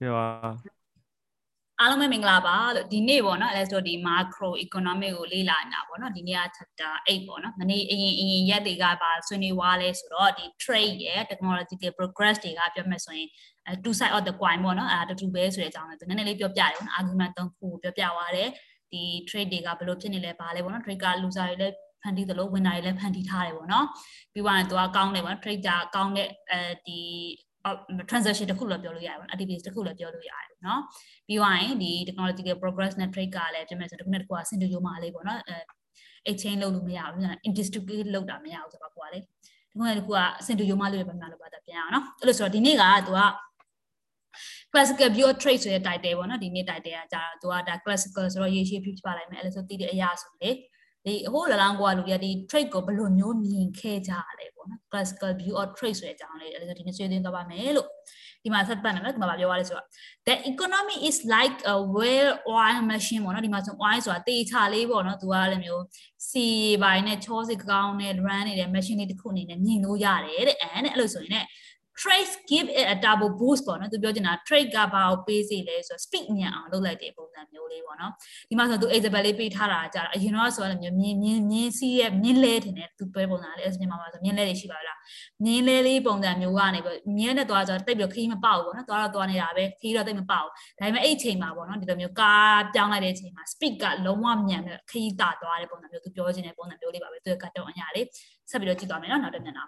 ပြောပါအားလုံးပဲမင်္ဂလာပါလို့ဒီနေ့ပေါ့နော်အဲဆိုဒီ macro economic ကိုလေ့လာနေတာပေါ့နော်ဒီနေ့က chapter 8ပေါ့နော်မနေ့အရင်အရင်ရက်တွေကပါဆွေးနွေးွားလဲဆိုတော့ဒီ trade ရဲ့ technological progress တွေကပြောမှဆိုရင် two side of the coin ပေါ့နော်အဲတူတူပဲဆိုတဲ့အကြောင်းလည်းသူနည်းနည်းလေးပြောပြတယ်ပေါ့နော် argument ၃ခုကိုပြောပြသွားတယ်ဒီ trade တွေကဘယ်လိုဖြစ်နေလဲဘာလဲပေါ့နော် trade က loser တွေလည်းဖန်တီးသလို winner တွေလည်းဖန်တီးထားတယ်ပေါ့နော်ပြီးသွားရင်သူကကောင်းတယ်ပေါ့နော် trade ကကောင်းတဲ့အဲဒီ transaction တစ်ခုလည်းပြောလို့ရတယ်ပေါ့ activity တစ်ခုလည်းပြောလို့ရတယ်เนาะပြီးသွားရင်ဒီ technological progress နဲ့ trade ကလည်းပြင်မယ်ဆိုတစ်ခုနဲ့တစ်ခုကစင်တူရိုးမှလေးပေါ့เนาะအဲ exchange လုပ်လို့မရဘူး indistribute လုပ်တာမရဘူးဆိုတော့ကိုကလေဒီခုနဲ့တစ်ခုကစင်တူရိုးမှလေးပဲပြန်လို့ပါတာပြန်အောင်เนาะအဲ့လိုဆိုတော့ဒီနေ့ကသူက classical view of trade ဆိုတဲ့ title ပေါ့နော်ဒီနေ့ title ကကြာတော့သူကဒါ classical ဆိုတော့ရေရှည်ဖြစ်ပါလိုက်မယ်အဲ့လိုဆိုတည်တဲ့အရာဆိုလေ ဒီဟိုလလောင်းကွာလူရဒီ trade ကိုဘယ်လိုမျိုးမြင်ခဲ့ကြရလဲပေါ့နော် classical view of trade ဆိုတဲ့အကြောင်းလေးအဲ့ဒါဒီနေ့ဆွေးနွေးသွားပါမယ်လို့ဒီမှာဆက်ပတ်နေမယ်ဒီမှာပြောရလဲဆိုတော့ the economy is like a well oiled machine ပေါ့နော်ဒီမှာဆို oil ဆိုတာတေချာလေးပေါ့နော်သူကလည်းမျိုးစီပိုင်းနဲ့ချောစစ်ကောင်းနဲ့ run နေတဲ့ machine လေးတစ်ခုအနေနဲ့မြင်လို့ရတယ်တဲ့အဲနဲ့အဲ့လိုဆိုရင် trace give it a double boost ပေါ့နော်သူပြောချင်တာ trade ကဘာကိုပေးစီလဲဆိုတော့ speed မြန်အောင်လုပ်လိုက်တဲ့ပုံစံမျိုးလေးပေါ့နော်ဒီမှာဆိုသူ example လေးပေးထားတာကြာအရင်တော့ဆိုတော့မြင်းမြင်းမြင်းစီးရဲ့မြင်းလဲတင်တယ်သူပြောပုံစံလေးအဲ့မြန်မာမှာဆိုမြင်းလဲတွေရှိပါလားမြင်းလဲလေးပုံစံမျိုးကနေပြီးမြင်းနဲ့သွားဆိုတော့တိတ်ပြီးခီးမပေါက်ဘူးပေါ့နော်သွားတော့သွားနေတာပဲခီးတော့တိတ်မပေါက်ဘူးဒါပေမဲ့အဲ့အချိန်မှာပေါ့နော်ဒီလိုမျိုးကားပြောင်းလိုက်တဲ့အချိန်မှာ speed ကလုံးဝမြန်ပြီးခီးတာသွားတဲ့ပုံစံမျိုးသူပြောချင်တဲ့ပုံစံမျိုးလေးပါပဲသူကတ်တော့အညာလေးဆက်ပြီးတော့ကြည့်သွားမယ်နော်နောက်တစ်မျက်နှာ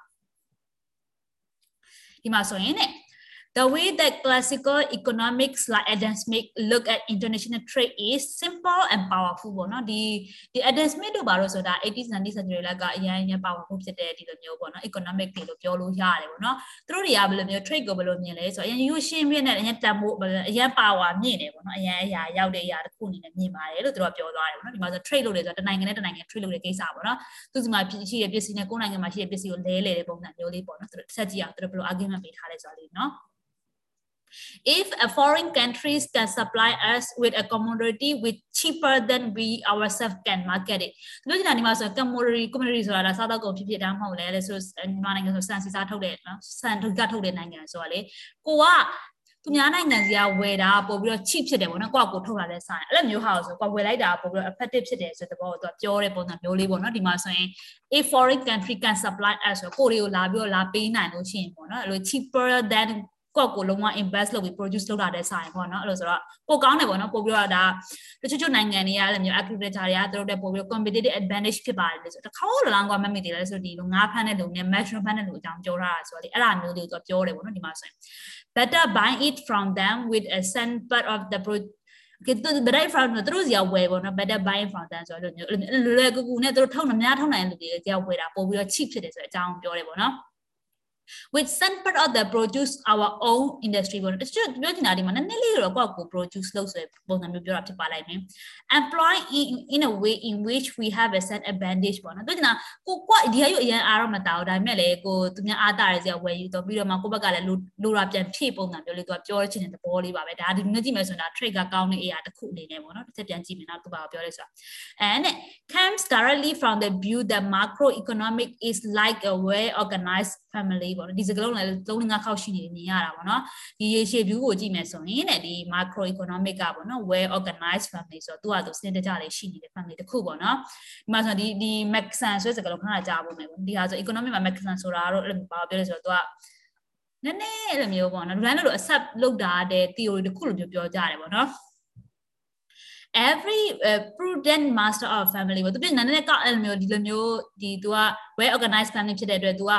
ဒီမှာဆိုရင်တဲ့ The way that classical economics like Adam Smith look at international trade is simple and powerful ပေါ့နော်ဒီဒီ Adam Smith တို့ဘာလို့ဆိုတာ 80s 90s century လောက်ကအရင်ရင် powerful ဖြစ်တဲ့ဒီလိုမျိုးပေါ့နော် economic တွေလို့ပြောလို့ရတယ်ပေါ့နော်သူတို့တွေကဘယ်လိုမျိုး trade ကိုဘယ်လိုမြင်လဲဆိုတော့အရင် you ရှင်းပြနေတဲ့အရင်တန်ဖို့အရင် power မြင့်တယ်ပေါ့နော်အရင်အရာရောက်တဲ့အရာတစ်ခုအနေနဲ့မြင်ပါတယ်လို့သူတို့ကပြောသွားတယ်ပေါ့နော်ဒီမှာဆို trade လုပ်တယ်ဆိုတော့တနိုင်ငံနဲ့တနိုင်ငံ trade လုပ်တဲ့ကိစ္စပေါ့နော်သူစီမှာရှိတဲ့ပစ္စည်းနဲ့ကိုယ်နိုင်ငံမှာရှိတဲ့ပစ္စည်းကိုလဲလဲတဲ့ပုံစံမျိုးလေးပေါ့နော်သူတို့ဆက်ကြည့်အောင်သူတို့ဘယ်လို argument ပေးထားလဲဆိုတာလေးနော် If a foreign countries can supply us with a commodity with cheaper than we ourselves can market it ပြောချင်တာဒီမှာဆို commodity commodity ဆိုတာဒါစားတော့ကုန်ဖြစ်ဖြစ်တာမဟုတ်လဲလေဆိုမြန်မာနိုင်ငံဆိုစံစီစားထုတ်တယ်နော်စံထုတ်ကထုတ်တဲ့နိုင်ငံဆိုတာလေကိုကသူများနိုင်ငံစီကဝယ်တာပို့ပြီးတော့ cheap ဖြစ်တယ်ပေါ့နော်ကိုကကိုထုတ်လာတဲ့ဆိုင်အဲ့လိုမျိုးဟာဆိုကိုဝယ်လိုက်တာပို့ပြီးတော့ effective ဖြစ်တယ်ဆိုတဲ့ဘောကိုသူကပြောတဲ့ပုံစံမျိုးလေးပေါ့နော်ဒီမှာဆိုရင် a foreign country can supply us ဆိုကိုတွေကိုလာပြီးတော့လာပေးနိုင်လို့ရှိရင်ပေါ့နော်အဲ့လို cheaper than ကိုယ့်ကိုလုံးဝ invest လုပ်ပြီး produce လုပ်တာတဲ့ဆိုင်ပေါ့နော်အဲ့လိုဆိုတော့ပိုကောင်းတယ်ပေါ့နော်ပိုပြီးတော့ဒါတချို့ချို့နိုင်ငံတွေကလည်းမျိုး agriculture တွေကသူတို့တဲ့ပိုပြီး competitive advantage ဖြစ်ပါတယ်လို့ဆိုတော့တစ်ခါတော့လောင်းကမမိသေးလဲဆိုဒီလိုငါးဖမ်းတဲ့လူနဲ့ mushroom ဖမ်းတဲ့လူအကြောင်းပြောထားတာဆိုတော့လေအဲ့ဒါမျိုးတွေကိုသူပြောတယ်ပေါ့နော်ဒီမှာဆိုရင် better buy it from them with a cent part of the pro ကတူ right from သူတို့စီကဝယ်ပေါ့နော် better buy from them ဆိုတော့လွယ်လွယ်ကူကူနဲ့သူတို့ထုတ်နှများထုတ်နိုင်တဲ့လူတွေစီကဝယ်တာပို့ပြီးတော့ cheap ဖြစ်တယ်ဆိုတဲ့အကြောင်းပြောတယ်ပေါ့နော် which some part of the produce our own industry ပေါ့တချို့ပြောချင်တာဒီမှာနည်းနည်းလေးတော့ကိုယ့်ကို produce လုပ်ဆိုပုံစံမျိုးပြောတာဖြစ်ပါလိုက်မယ် employ in in a way in which we have a set advantage ပေါ့နော်ပြောချင်တာကိုကွဒီဟာယူအရင်အားတော့မတောက်ဒါပေမဲ့လေကိုသူများအားတာရစီဝယ်ယူတော့ပြီးတော့မှကိုဘက်ကလည်းလိုတာပြန်ဖြည့်ပုံစံမျိုးလေးသူကပြောချင်တဲ့သဘောလေးပါပဲဒါဒီနေ့ကြည့်မယ်ဆိုတာ trade ကကောင်းတဲ့အရာတစ်ခုအနေနဲ့ပေါ့နော်တစ်ချက်ပြန်ကြည့်မယ်နောက်သူပါပြောလဲဆိုတာ and comes directly from the view that macroeconomic is like a well organized family ပေါ့နော်ဒီစကားလုံးလည်း၃၅ခေါက်ရှိနေနေရတာပေါ့နော်ဒီရေရှည် view ကိုကြည့်မယ်ဆိုရင်တဲ့ဒီ macro economic ကပေါ့နော် well organized family ဆိုတော့သူကသူစနစ်တကျလေးရှိနေတဲ့ family တစ်ခုပေါ့နော်ဒီမှာဆိုဒီဒီ maxan ဆိုတဲ့စကားလုံးခဏကြားဖို့မယ်ပေါ့ဒီဟာဆို economic မှာ maxan ဆိုတာတော့အဲ့လိုဘာပြောလဲဆိုတော့သူကနည်းနည်းအဲ့လိုမျိုးပေါ့နော်လူတိုင်းလို့ accept လုပ်တာတဲ့ theory တစ်ခုလိုမျိုးပြောကြတယ်ပေါ့နော် every uh, prudent master of family ပေါ့သူပြင်နည်းနည်းကအဲ့လိုမျိုးဒီလိုမျိုးဒီသူက well organized family ဖြစ်တဲ့အတွက်သူက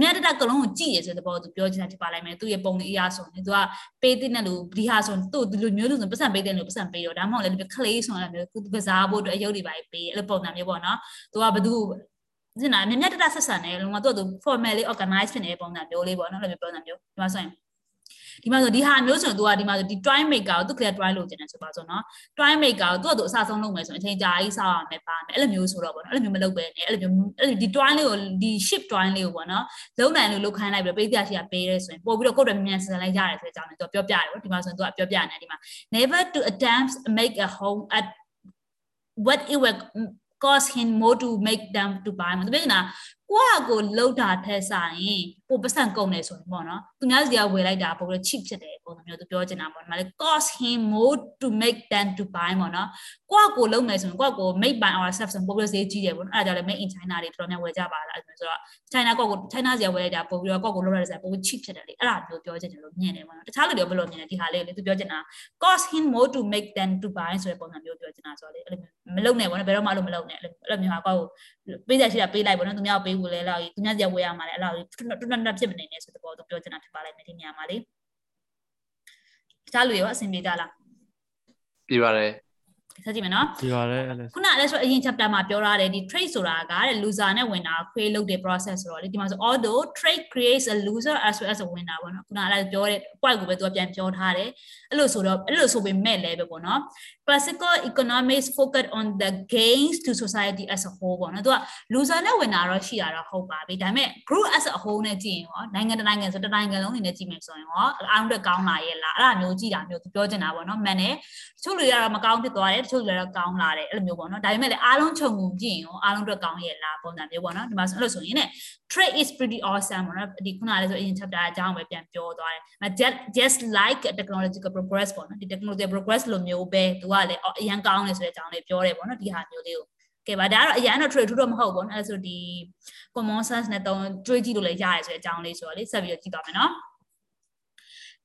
မြတ်တကလုံးကိုကြည့်ရဆိုတဲ့ဘောသူပြောချင်တာဖြစ်ပါလိုက်မယ်သူရဲ့ပုံလေးအရာဆိုရင်သူကပေးတဲ့နဲ့လို့ဒီဟာဆိုရင်သူ့ဒီလိုမျိုးလို့ဆိုပတ်စံပေးတဲ့လို့ပတ်စံပေးတော့ဒါမှမဟုတ်လည်းဒီကလေးဆိုရင်လည်းသူကစားဖို့အတွက်အယုတ်တွေပါပေးအဲ့လိုပုံစံမျိုးပေါ့နော်သူကဘသူစင်နာမြတ်တတဆက်ဆံတယ်လုံးဝသူကသူ formally organize ဖြစ်နေတဲ့ပုံစံမျိုးလေးပေါ့နော်အဲ့လိုမျိုးပုံစံမျိုးဒီမှာဆိုရင် ဒီမှာဆိုဒီဟာမျိုးဆိုရင် तू ကဒီမှာဆိုဒီ try maker ကိုသူ clear try လုပ်ကျင်တယ်ဆိုပါဆိုနော် try maker ကို तू က तू အစားဆုံးလုပ်မယ်ဆိုရင်အချိန်ကြာကြီးစောက်ရမယ်ပါမယ်အဲ့လိုမျိုးဆိုတော့ပေါ့နော်အဲ့လိုမျိုးမလုပ်ပဲနဲ့အဲ့လိုမျိုးအဲ့ဒီ try လေးကိုဒီ ship try လေးကိုပေါ့နော်လုံးနိုင်လို့လုပ်ခိုင်းလိုက်ပြီးပေးပြရှိရပေးရဲဆိုရင်ပို့ပြီးတော့ကိုယ့်အတွက်မြန်ဆန်လိုက်ရတယ်ဆိုတဲ့အကြောင်းလေး तू ပြောပြတယ်ပေါ့ဒီမှာဆိုရင် तू ကပြောပြနေတယ်ဒီမှာ never to attempt make a home at what it will cost him more to make them to buy မပြောနေ တာကိုကကိုလှုပ်တာထက်ဆိုင်ရင်ပိုပတ်စံကုန်နေဆိုရင်ပေါ့နော်သူများစီကဝယ်လိုက်တာပိုပြီး cheap ဖြစ်တယ်ပုံစံမျိုးသူပြောချင်တာပေါ့ဒီမှာလေ cost him more to make than to buy ပေါ့နော်ကိုကကိုလှုပ်မယ်ဆိုရင်ကိုကကို make by ourselves ဆိုပိုပြီးဈေးကြီးတယ်ပေါ့နော်အဲ့ဒါကြောင့်လည်း make in China တွေတော်တော်များဝယ်ကြပါလားအဲ့ဆိုတော့ China ကိုကို China စီကဝယ်လိုက်တာပိုပြီးတော့ကိုကိုလှုပ်ရတဲ့ဆိုင်ပိုပြီး cheap ဖြစ်တယ်လေအဲ့ဒါမျိုးပြောချင်တယ်လို့မြင်တယ်ပေါ့နော်တခြားလူတွေဘယ်လိုမြင်လဲဒီဟာလေးလေသူပြောချင်တာ cost him more to make than to buy ဆိုတဲ့ပုံစံမျိုးပြောချင်တာဆိုတော့လေအဲ့လိုမလုပ်နဲ့ပေါ့နော်ဘယ်တော့မှအဲ့လိုမလုပ်နဲ့အဲ့လိုမျိုးဟာကိုပေးတဲ့ရှိတာပေးလိုက်ပေါ့နော်သူများကိုပေးဖို့လဲလောက်သူများစီကဝယ်ရမှာလဲအဲ့လောက်တွတ်တွတ်တွတ်ဖြစ်မနေနဲ့ဆိုတဲ့ပေါ်သူပြောချင်တာဖြစ်ပါလိမ့်မယ်ဒီနေရာမှာလေတခြားလူတွေရောအဆင်ပြေကြလားပြေပါတယ် ဆက်ကြည့်မယ်နော်ဒီပါတယ်အဲ့ခုနအဲ့ဆိုအရင် chapter မှာပြောထားတယ်ဒီ trade ဆိုတာကတဲ့ loser နဲ့ winner create လုပ်တဲ့ process ဆိုတော့လေဒီမှာဆို although trade creates a loser as well as a winner ပေါ့နော်ခုနအဲ့ပြောတဲ့ point ကိုပဲသူကပြန်ပြောထားတယ်အဲ့လိုဆိုတော့အဲ့လိုဆိုပေမဲ့လည်းပဲပေါ့နော် classical economics focus on the gains to society as a whole ပေါ့နော်သူက loser နဲ့ winner တော့ရှိတာတော့ဟုတ်ပါပြီဒါပေမဲ့ group as a whole နဲ့ကြည့်ရင်ရောနိုင်ငံတစ်နိုင်ငံဆိုတစ်နိုင်ငံလုံးနေနဲ့ကြည့်မယ်ဆိုရင်ရောအားလုံးကောင်းလာရဲ့လားအဲ့ဒါမျိုးကြည့်တာမျိုးသူပြောချင်တာပေါ့နော်မှန်တယ်တချို့လူတွေကတော့မကောင်းဖြစ်သွားတယ်ချုပ်လည်းတော့ကောင်းလာတယ်အဲ့လိုမျိုးပေါ့နော်ဒါပေမဲ့လည်းအားလုံးခြုံငုံကြည့်ရင်ရောအားလုံးအတွက်ကောင်းရဲ့လားပုံစံမျိုးပေါ့နော်ဒီမှာဆိုအဲ့လိုဆိုရင်ね trade is pretty awesome ပေါ့နော်ဒီခုနကလည်းဆိုအရင် chapter အကြောင်းပဲပြန်ပြောသွားတယ် just like technological progress ပေါ့နော်ဒီ technological progress လိုမျိုးပဲသူကလည်းအရန်ကောင်းတယ်ဆိုတဲ့အကြောင်းလေးပြောတယ်ပေါ့နော်ဒီဟာမျိုးလေးကိုကဲပါဒါကတော့အရန်တော့ trade ထူးတော့မဟုတ်ဘူးပေါ့နော်အဲ့ဒါဆိုဒီ common sense နဲ့တော့တွေးကြည့်လို့လည်းရတယ်ဆိုတဲ့အကြောင်းလေးဆိုတော့လေဆက်ပြီးတော့ကြည့်သွားမယ်နော်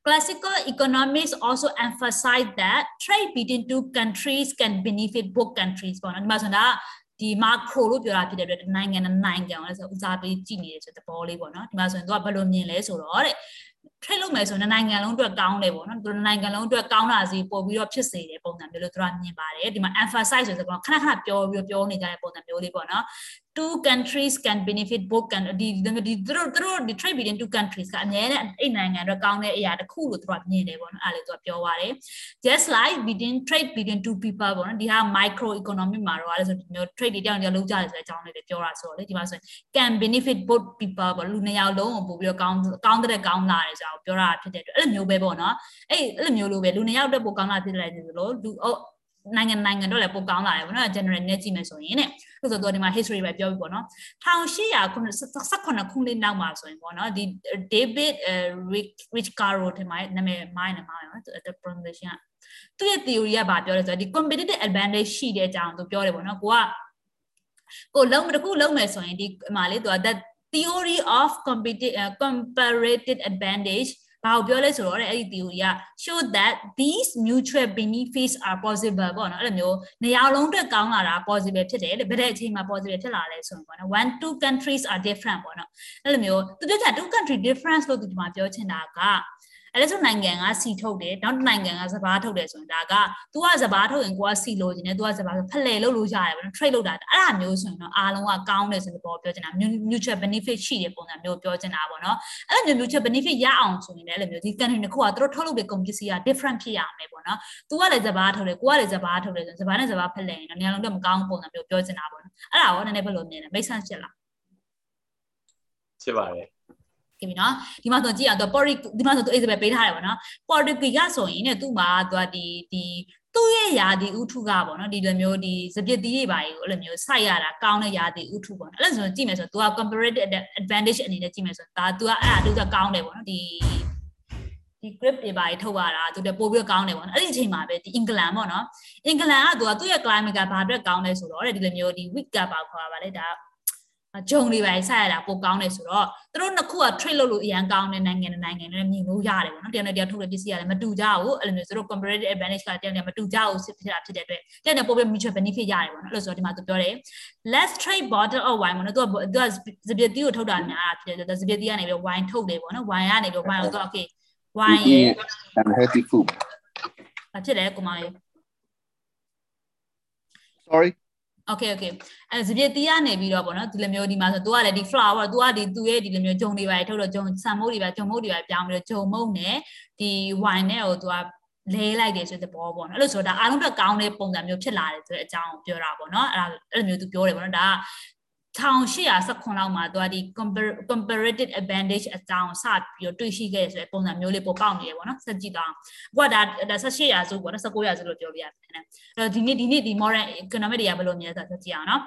Classical economics also emphasize that trade between two countries can benefit both countries ပေါ့နော်ဒီမှာဆိုတာဒီ macro လို့ပြောတာဖြစ်တဲ့အတွက်နိုင်ငံနဲ့နိုင်ငံကိုလည်းဆိုဦးစားပေးကြည့်နေတယ်ဆိုတဲ့သဘောလေးပေါ့နော်ဒီမှာဆိုရင်သူကဘယ်လိုမြင်လဲဆိုတော့တဲ့ trade လုပ်မယ်ဆိုရင်နိုင်ငံလုံးအတွက်ကောင်းတယ်ပေါ့နော်သူနိုင်ငံလုံးအတွက်ကောင်းတာစီပို့ပြီးတော့ဖြစ်စေတဲ့ပုံစံမျိုးလို့သူကမြင်ပါတယ်ဒီမှာ emphasize ဆိုတဲ့ကောင်ခဏခဏပြောပြီးပြောနေကြတဲ့ပုံစံမျိုးလေးပေါ့နော် two countries can benefit both ဒီဒီသူတို့သူတို့ဒီ trade between two countries ကအများနဲ့အဲ့နိုင်ငံအတွက်ကောင်းတဲ့အရာတစ်ခုလို့သူကမြင်တယ်ပေါ့နော်အဲ့လေသူကပြောပါတယ် just like between trade between two people ပေါ့နော်ဒီဟာ micro economy မှာတော့အဲ့လိုဆိုဒီမျိုး trade တွေတောင်တောင်လုပ်ကြတယ်ဆိုတဲ့အကြောင်းလေးတွေပြောတာဆိုတော့လေဒီမှာဆိုရင် can benefit both people ပေါ့လူနှစ်ယောက်လုံးကိုပို့ပြီးတော့ကောင်းကောင်းတဲ့ကောင်းလာတယ်ဆိုတော့ပြောတာဖြစ်တဲ့အတွက်အဲ့လိုမျိုးပဲပေါ့နော်အဲ့အဲ့လိုမျိုးလိုပဲလူနှစ်ယောက်တက်ပို့ကောင်းလာဖြစ်တယ်လို့လူနိုင်ငံနိုင်ငံတော့လည်းပိုကောင်းလာတယ်ပေါ့နော် general နဲ့ကြည့်မယ်ဆိုရင်တဲ့ ဆိုတော့ဒီမှာ history ပဲပြောပြီးပေါ့နော်1818ခုနှစ်နောက်မှာဆိုရင်ပေါ့နော်ဒီ David Rich Caro ထင်မှာနာမည်မိုင်းနေမှာနော် the pronunciation ကသူ့ရဲ့ theory ကဘာပြောလဲဆိုတော့ဒီ competitive advantage ရှိတဲ့အကြောင်းသူပြောတယ်ပေါ့နော်ကိုကကိုလုံးတခုလုံးမယ်ဆိုရင်ဒီမှာလေသူက the theory of comparative advantage ဘာကိုပြောလဲဆိုတော့အဲ့ဒီ theory က show that these mutual benefits are possible ပေါ့နော်အဲ့လိုမျိုးနေရာလုံးအတွက်ကောင်းလာတာ possible ဖြစ်တယ်တဲ့ဘယ်တဲ့အချိန်မှာ possible ဖြစ်လာလဲဆိုရင်ပေါ့နော် one two countries are different ပေါ့နော်အဲ့လိုမျိုးသူပြောချင် two country difference လို့သူဒီမှာပြောချင်တာက အဲ့ဒါဆိုနိုင်ငံကစီထုတ်တယ်နောက်နိုင်ငံကစဘာထုတ်တယ်ဆိုရင်ဒါက तू ကစဘာထုတ်ရင်ကိုကစီလို့ခြင်းနဲ့ तू ကစဘာဖလှယ်လုပ်လို့ရတယ်ဗျနော် trade လုပ်တာအဲ့ဒါမျိုးဆိုရင်တော့အားလုံးကကောင်းတယ်ဆိုတော့ပြောချင်တာ mutual benefit ရှိတဲ့ပုံစံမျိုးပြောချင်တာပေါ့နော်အဲ့လိုမျိုး mutual benefit ရအောင်ဆိုရင်လည်းအဲ့လိုမျိုးဒီ country တစ်ခုကသူတို့ထုတ်လုပ်တဲ့ကုန်ပစ္စည်းက different ဖြစ်ရမယ်ပေါ့နော် तू ကလည်းစဘာထုတ်တယ်ကိုကလည်းစဘာထုတ်တယ်ဆိုရင်စဘာနဲ့စဘာဖလှယ်ရင်တော့နေရာလုံးတော့မကောင်းပုံစံမျိုးပြောချင်တာပေါ့နော်အဲ့ဒါရောနည်းနည်းဘယ်လိုမြင်လဲ make sense ဖြစ်လားဖြစ်ပါတယ် ကဲပြီနော်ဒီမှာဆိုကြည့်အောင်သူ pori ဒီမှာဆိုသူ Isabel ပေးထားတယ်ပေါ့နော် pori ကဆိုရင်ねသူ့မှာသူကဒီဒီသူ့ရဲ့ယာဒီဥထုကပေါ့နော်ဒီလိုမျိုးဒီစပစ်တီးတွေပါကြီးကိုအဲ့လိုမျိုးစိုက်ရတာကောင်းတဲ့ယာဒီဥထုပေါ့နော်အဲ့လိုဆိုကြည့်မယ်ဆိုတော့ तू က comparative advantage အနေနဲ့ကြည့်မယ်ဆိုတော့ဒါ तू ကအဲ့ဒါ तू ကကောင်းတယ်ပေါ့နော်ဒီဒီ grip တွေပါကြီးထုတ်ရတာသူတပို့ပြီးကောင်းတယ်ပေါ့နော်အဲ့ဒီအချိန်မှာပဲဒီအင်္ဂလန်ပေါ့နော်အင်္ဂလန်ကသူကသူ့ရဲ့ climate ကဘာအတွက်ကောင်းလဲဆိုတော့ဒီလိုမျိုးဒီ week ကပါခေါ်ပါလေဒါ ဂျုံတွေပဲဆက်ရတာပိုကောင်းတယ်ဆိုတော့သူတို့နှစ်ခုက trade လုပ်လို့အရန်ကောင်းတဲ့နိုင်ငံနဲ့နိုင်ငံနဲ့မြင်လို့ရတယ်ပေါ့နော်တရားနဲ့တရားထုတ်တဲ့ပစ္စည်းကလည်းမတူကြဘူးအဲ့လိုမျိုးသူတို့ comparative advantage ကတရားနဲ့မတူကြဘူးဖြစ်တာဖြစ်တဲ့အတွက်တရားနဲ့ပိုပြီး mutual benefit ရတယ်ပေါ့နော်အဲ့လိုဆိုတော့ဒီမှာသူပြောတယ် let's trade bottle of wine ပေါ့နော်သူကသူကစပစ်တီကိုထုတ်တာများတာဖြစ်တယ်စပစ်တီကနေပြီး wine ထုတ်တယ်ပေါ့နော် wine ကနေပြီး wine ကိုသူက okay wine ရဲ့ unhealthy food ဖြစ်တယ်ကိုမလေး sorry okay okay အဲစပြည့်တီးကနေပြီးတော့ပေါ့နော်ဒီလိုမျိုးဒီမှာဆို तू ကလည်းဒီ flower तू ကဒီသူ့ရဲ့ဒီလိုမျိုးဂျုံတွေပါထုတ်တော့ဂျုံဆန်မုတ်တွေပါဂျုံမုတ်တွေပါပြောင်းပြီးတော့ဂျုံမုတ်နဲ့ဒီ wine နဲ့ကို तू ကလဲလိုက်တယ်ဆိုတဲ့ဘောပေါ့နော်အဲ့လိုဆိုတော့ဒါအားလုံးတော့ကောင်းတဲ့ပုံစံမျိုးဖြစ်လာတယ်ဆိုတဲ့အကြောင်းကိုပြောတာပေါ့နော်အဲ့ဒါအဲ့လိုမျိုး तू ပြောတယ်ပေါ့နော်ဒါက 1819လောက်မှာသူကဒီ comparative advantage အကြောင်းစပြီးတော့တွေ့ရှိခဲ့ဆိုတဲ့ပုံစံမျိုးလေးပေါ်ပေါက်နေတယ်ပေါ့နော်ဆက်ကြည့်တော့အခုကဒါ18ရာစုပေါ့နော်19ရာစုလို့ပြောလို့ရတယ်အဲ့တော့ဒီနေ့ဒီနေ့ဒီ modern economic တွေကဘယ်လိုမြင်လဲဆိုတာကြည့်အောင်နော်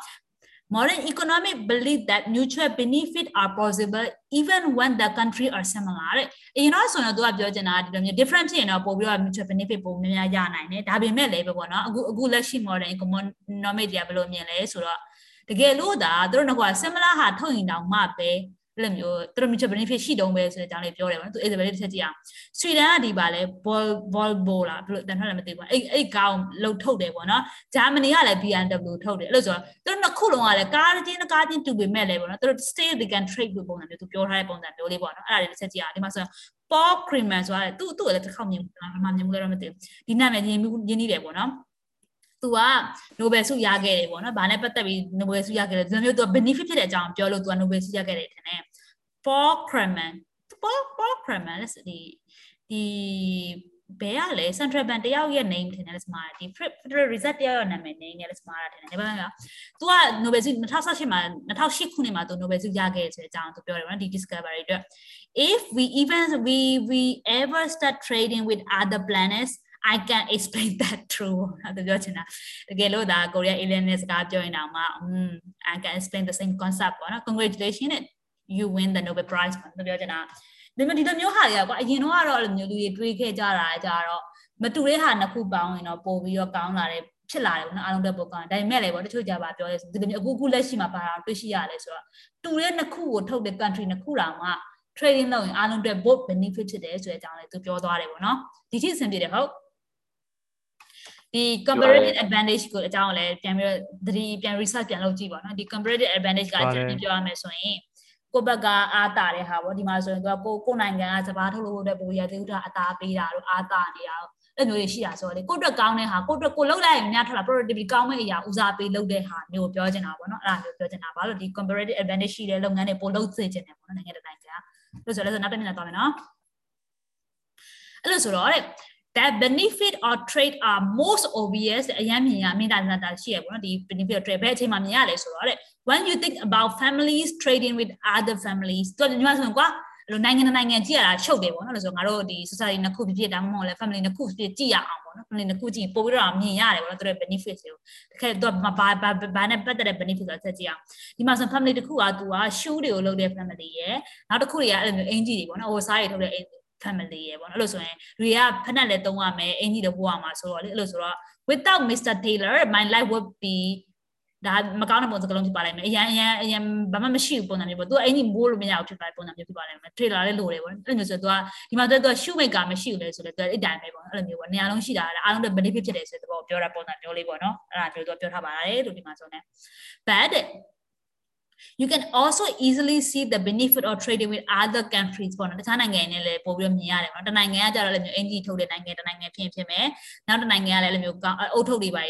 modern economic believe that mutual benefit are possible even when the country are similar တဲ့အရင်တော့ဆိုတော့သူကပြောချင်တာဒီလိုမျိုး different ဖြစ်ရင်တော့ပို့ပြီးတော့ mutual benefit ပုံများများရနိုင်တယ်ဒါပေမဲ့လည်းပဲပေါ့နော်အခုအခုလက်ရှိ modern economic တွေကဘယ်လိုမြင်လဲဆိုတော့ တကယ်လို့ဒါသူတို့က similar ဟာထုတ်ရင်တောင်မှပဲအဲ့လိုမျိုးသူတို့ mutual benefit ရှိတုံးပဲဆိုတဲ့အကြောင်းလေးပြောတယ်ပေါ့နော်သူ Isabel တစ်ချက်ကြည့်အောင်ဆွီဒင်ကဒီပါလဲ ball ball ball လားဘယ်လိုတန်ထွက်လည်းမသိဘူးအဲ့အဲ့ကောင်းလှုပ်ထုတ်တယ်ပေါ့နော်ဂျာမနီကလည်း BMW ထုတ်တယ်အဲ့လိုဆိုတော့သူတို့နှစ်ခုလုံးကလည်းကားချင်းကားချင်းတူပေမဲ့လည်းပေါ့နော်သူတို့ stay they can trade လို့ပုံစံမျိုးသူပြောထားတဲ့ပုံစံမျိုးလေးပေါ့နော်အဲ့ဒါလေးတစ်ချက်ကြည့်အောင်ဒီမှာဆို Paul Creamer ဆိုတာသူ့သူ့လည်းတစ်ခေါက်မြင်ဘာမှမြင်မှုလည်းတော့မသိဘူးဒီနာမည်ရင်းရင်းနေတယ်ပေါ့နော် သူက Nobel ဆုရခဲ့တယ်ပေါ့နော်။ဘာနဲ့ပတ်သက်ပြီး Nobel ဆုရခဲ့လဲ။ဒီလိုမျိုးသူက benefit ဖြစ်တဲ့အကြောင်းပြောလို့သူက Nobel ဆုရခဲ့တယ်ထင်တယ်။ Paul Krugman Paul Paul Krugman ဒီဒီဘယ်ရလဲ Central Bank တယောက်ရဲ့ name ထင်တယ်လက်စမာဒီ Federal Reserve တယောက်ရဲ့နာမည် name နဲ့လက်စမာတာထင်တယ်ဒါပေမဲ့သူက Nobel ဆု2018မှာ2008ခုနှစ်မှာသူ Nobel ဆုရခဲ့ဆိုတဲ့အကြောင်းသူပြောတယ်နော်ဒီ discovery အတွက် if we even we we ever start trading with other planets I can explain that true အဲ့ဒါပြောချင်တာတကယ်လို့ဒါကိုရီးယား alien နဲ့စကားပြောရင်တော့မှ I can explain the same concept ပေါ့နော် congratulations you win the Nobel Prize ပေါ့ပြောချင်တာဒီမှာဒီလိုမျိုးဟာတွေကကွာအရင်တော့ကတော့အဲ့လိုမျိုးလူတွေတွေးခဲ့ကြတာကြတော့မတူတဲ့ဟာနှစ်ခုပေါင်းရင်တော့ပို့ပြီးတော့ကောင်းလာတယ်ဖြစ်လာတယ်ပေါ့နော်အားလုံးတက်ပိုကောင်းဒါပေမဲ့လည်းပေါ့တချို့ကြပါပြောရဲဒီလိုမျိုးအခုခုလက်ရှိမှာပါတာတွေ့ရှိရတယ်ဆိုတော့တူတဲ့နှစ်ခုကိုထုတ်တဲ့ country နှစ်ခုတောင်မှ trading လုပ်ရင်အားလုံးအတွက် both benefit ဖြစ်တယ်ဆိုတဲ့အကြောင်းလေးသူပြောသွားတယ်ပေါ့နော်ဒီထိအဆင်ပြေတယ်ဟုတ် ဒီ comparative advantage ကိုအကြောင်းလည်းပြန်ပြီးတော့သတိပြန် research ပြန်လုပ်ကြည့်ပါနော်ဒီ comparative advantage ကအကျဉ်းပြောရမယ်ဆိုရင်ကိုဘက်ကအားတာတဲ့ဟာပေါ့ဒီမှာဆိုရင်သူကကိုကိုနိုင်ငံကစဘာထုတ်လို့တဲ့ပုံရသေးဥဒအသားပေးတာတို့အားတာနေတာအဲ့မျိုးတွေရှိတာဆိုတော့လေကိုအတွက်ကောင်းတဲ့ဟာကိုအတွက်ကိုလောက်လိုက်ရင်များထလာ productivity ကောင်းမဲ့အရာဦးစားပေးလုပ်တဲ့ဟာမျိုးပြောချင်တာပေါ့နော်အဲ့ဒါမျိုးပြောချင်တာဘာလို့ဒီ comparative advantage ရှိတဲ့လုပ်ငန်းတွေပိုလုပ်စေချင်တယ်ပေါ့နော်နိုင်ငံတစ်နိုင်ငံကလို့ဆိုလဲဆိုနောက်တစ်နေ့တော့မယ်နော်အဲ့လိုဆိုတော့တဲ့ that benefit or trade are most obvious အရင်မြင်ရမိတာတာရှိရပေါ့နော်ဒီ benefit or trade ဘယ်အချိန်မှာမြင်ရလဲဆိုတော့တဲ့ when you think about families trading with other families တော့ညီမဆိုရင်ကွာအဲ့လိုနိုင်ငံနိုင်ငံကြည့်ရတာချုပ်တယ်ပေါ့နော်လို့ဆိုငါတို့ဒီ society နှစ်ခုဖြစ်ဖြစ်ဒါမှမဟုတ်လဲ family နှစ်ခုဖြစ်ကြည့်ရအောင်ပေါ့နော် family နှစ်ခုကြည့်ပို့ပြီးတော့မြင်ရတယ်ပေါ့နော်သူတို့ benefits တွေကိုတကယ်တော့ဘာဘာဘာနဲ့ပတ်သက်တဲ့ benefit ဆိုတာဆက်ကြည့်အောင်ဒီမှာဆို family တစ်ခုကသူက shoe တွေကိုလုပ်တဲ့ family ရယ်နောက်တစ်ခုတွေကအဲ့လိုမျိုးအင်ဂျီတွေပေါ့နော်ဟိုစားတွေထုတ်တဲ့ family ရယ်ပေါ့နော်အဲ့လိုဆိုရင်တွေကဖက်နဲ့လည်းသုံးရမယ်အင်ကြီးလည်းပို့ရမှာဆိုတော့လေအဲ့လိုဆိုတော့ without Mr Taylor my life would be ဒါမကောင်းတဲ့ပုံစံကလုံးဖြစ်ပါလိမ့်မယ်အရန်အရန်အရန်ဘာမှမရှိဘူးပုံစံမျိုးပေါ့သူကအင်ကြီးမိုးလို့မရဘူးဖြစ်ပါပုံစံမျိုးဖြစ်ပါလိမ့်မယ် trailer လေးလိုတယ်ပေါ့အဲ့လိုမျိုးဆိုတော့သူကဒီမှာသူက shoe maker မရှိဘူးလေဆိုတော့သူအဲ့တိုင်းပဲပေါ့အဲ့လိုမျိုးပေါ့နေရာလုံးရှိတာအားလုံးတွေ benefit ဖြစ်တယ်ဆိုတဲ့ဘောပြောတာပုံစံမျိုးလေးပေါ့နော်အဲ့ဒါမျိုးသူပြောထားပါတယ်လို့ဒီမှာဆိုနေ but you can also easily see the benefit of trading with other countries ပေါ့နော်တခြားနိုင်ငံနဲ့လည်းပို့ပြီးတော့မြင်ရတယ်ပေါ့နော်တနိုင်ငံကကြတော့လည်းမျိုးအင်ဂျီထုတ်တဲ့နိုင်ငံတနိုင်ငံဖြစ်ဖြစ်မယ်နောက်တနိုင်ငံကလည်းလည်းမျိုးအုတ်ထုတ်တွေပါ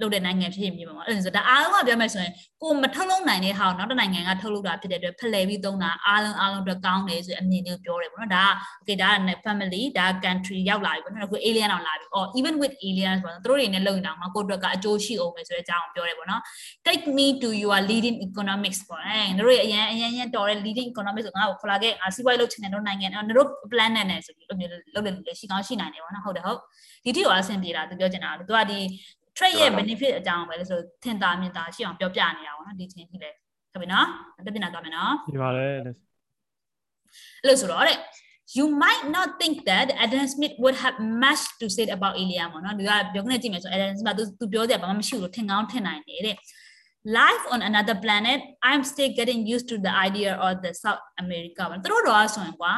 လုပ်တဲ့နိုင်ငံဖြစ်ဖြစ်မှာအဲ့ဒါဆိုဒါအားလုံးကပြောမယ်ဆိုရင်ကိုမထုတ်လုံးနိုင်တဲ့ဟာကိုနောက်တစ်နိုင်ငံကထုတ်လုပ်တာဖြစ်တဲ့အတွက်ဖလှယ်ပြီးသုံးတာအားလုံးအားလုံးအတွက်ကောင်းတယ်ဆိုအမြင်မျိုးပြောတယ်ပေါ့နော်ဒါက okay ဒါက family ဒါ country ရောက်လာပြီပေါ့နော်အခု alien အောင်လာပြီ or even with aliens ပေါ့နော်သူတို့တွေနဲ့လုပ်နေတာမှာကိုယ့်အတွက်ကအကျိုးရှိအောင်ပဲဆိုတဲ့အကြောင်းပြောတယ်ပေါ့နော် take me to your leading economics ပေါ့အဲတို့ရဲ့အရင်အရင်ရင်တော်တဲ့ leading economics ဆိုငါ့ကိုခလာခဲ့ငါစီးပွားရေးလုပ်ချင်တယ်တို့နိုင်ငံတို့ plan နဲ့နေဆိုပြီးလုပ်လုပ်တယ်လို့ရှိကောင်းရှိနိုင်တယ်ပေါ့နော်ဟုတ်တယ်ဟုတ်ဒီတိကိုအဆင်ပြေတာသူပြောချင်တာသူကဒီ trade ရဲ့ benefit အကြောင်းပဲလို့ဆိုထင်သာမြင်သာရှိအောင်ပြောပြနေတာပေါ့နော်ဒီချင်းကြီးလေဟုတ်ပြီနော်တက်ပြန်လာသွားမယ်နော်ဒီပါတယ်အဲ့လိုဆိုတော့တဲ့ you might not think that Adam Smith would have much to say about alien ပေါ့နော်ဒီကပြောနေကြည့်မယ်ဆို Adam Smith သူသူပြောစရာဘာမှမရှိဘူးလို့ထင်ကောင်းထင်နိုင်တယ်တဲ့ life on another planet i'm still getting used to the idea of the south america ဘာတို့တော့ဆိုရင်ကွာ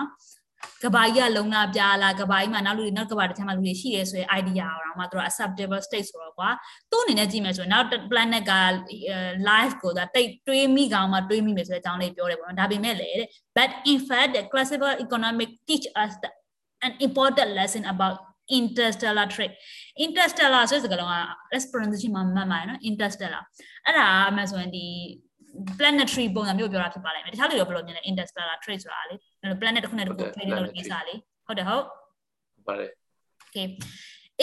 ကဘာကြီးကလုံလာပြလာကဘာကြီးမှာနောက်လူတွေနောက်ကဘာတစ်ချက်မှလူတွေရှိရဲဆိုရင် idea အောင်မှာသူက acceptable state ဆိုတော့ကွာသူ့အနေနဲ့ကြည့်မယ်ဆိုရင်နောက် planet က life ကိုဒါတိတ်တွေးမိကောင်မှတွေးမိမယ်ဆိုတဲ့အကြောင်းလေးပြောတယ်ပေါ့နော်ဒါပေမဲ့လေ but in fact the classical economic teach us the, an important lesson about interstellar trade interstellar ဆိုတဲ့စကားလုံးက let's pronunciation မှာမှတ်ပါနော် interstellar အဲ့ဒါအမှဆိုရင်ဒီ planetary ပုံစံမျိုးပြောတာဖြစ်ပါလိမ့်မယ်တခြားလူတွေဘယ်လိုမြင်လဲ interstellar trade ဆိုတာလေ planet တစ်ခုနဲ့တစ်ခု training လုပ်နေစားလေဟုတ်တယ်ဟုတ်ပါတယ် okay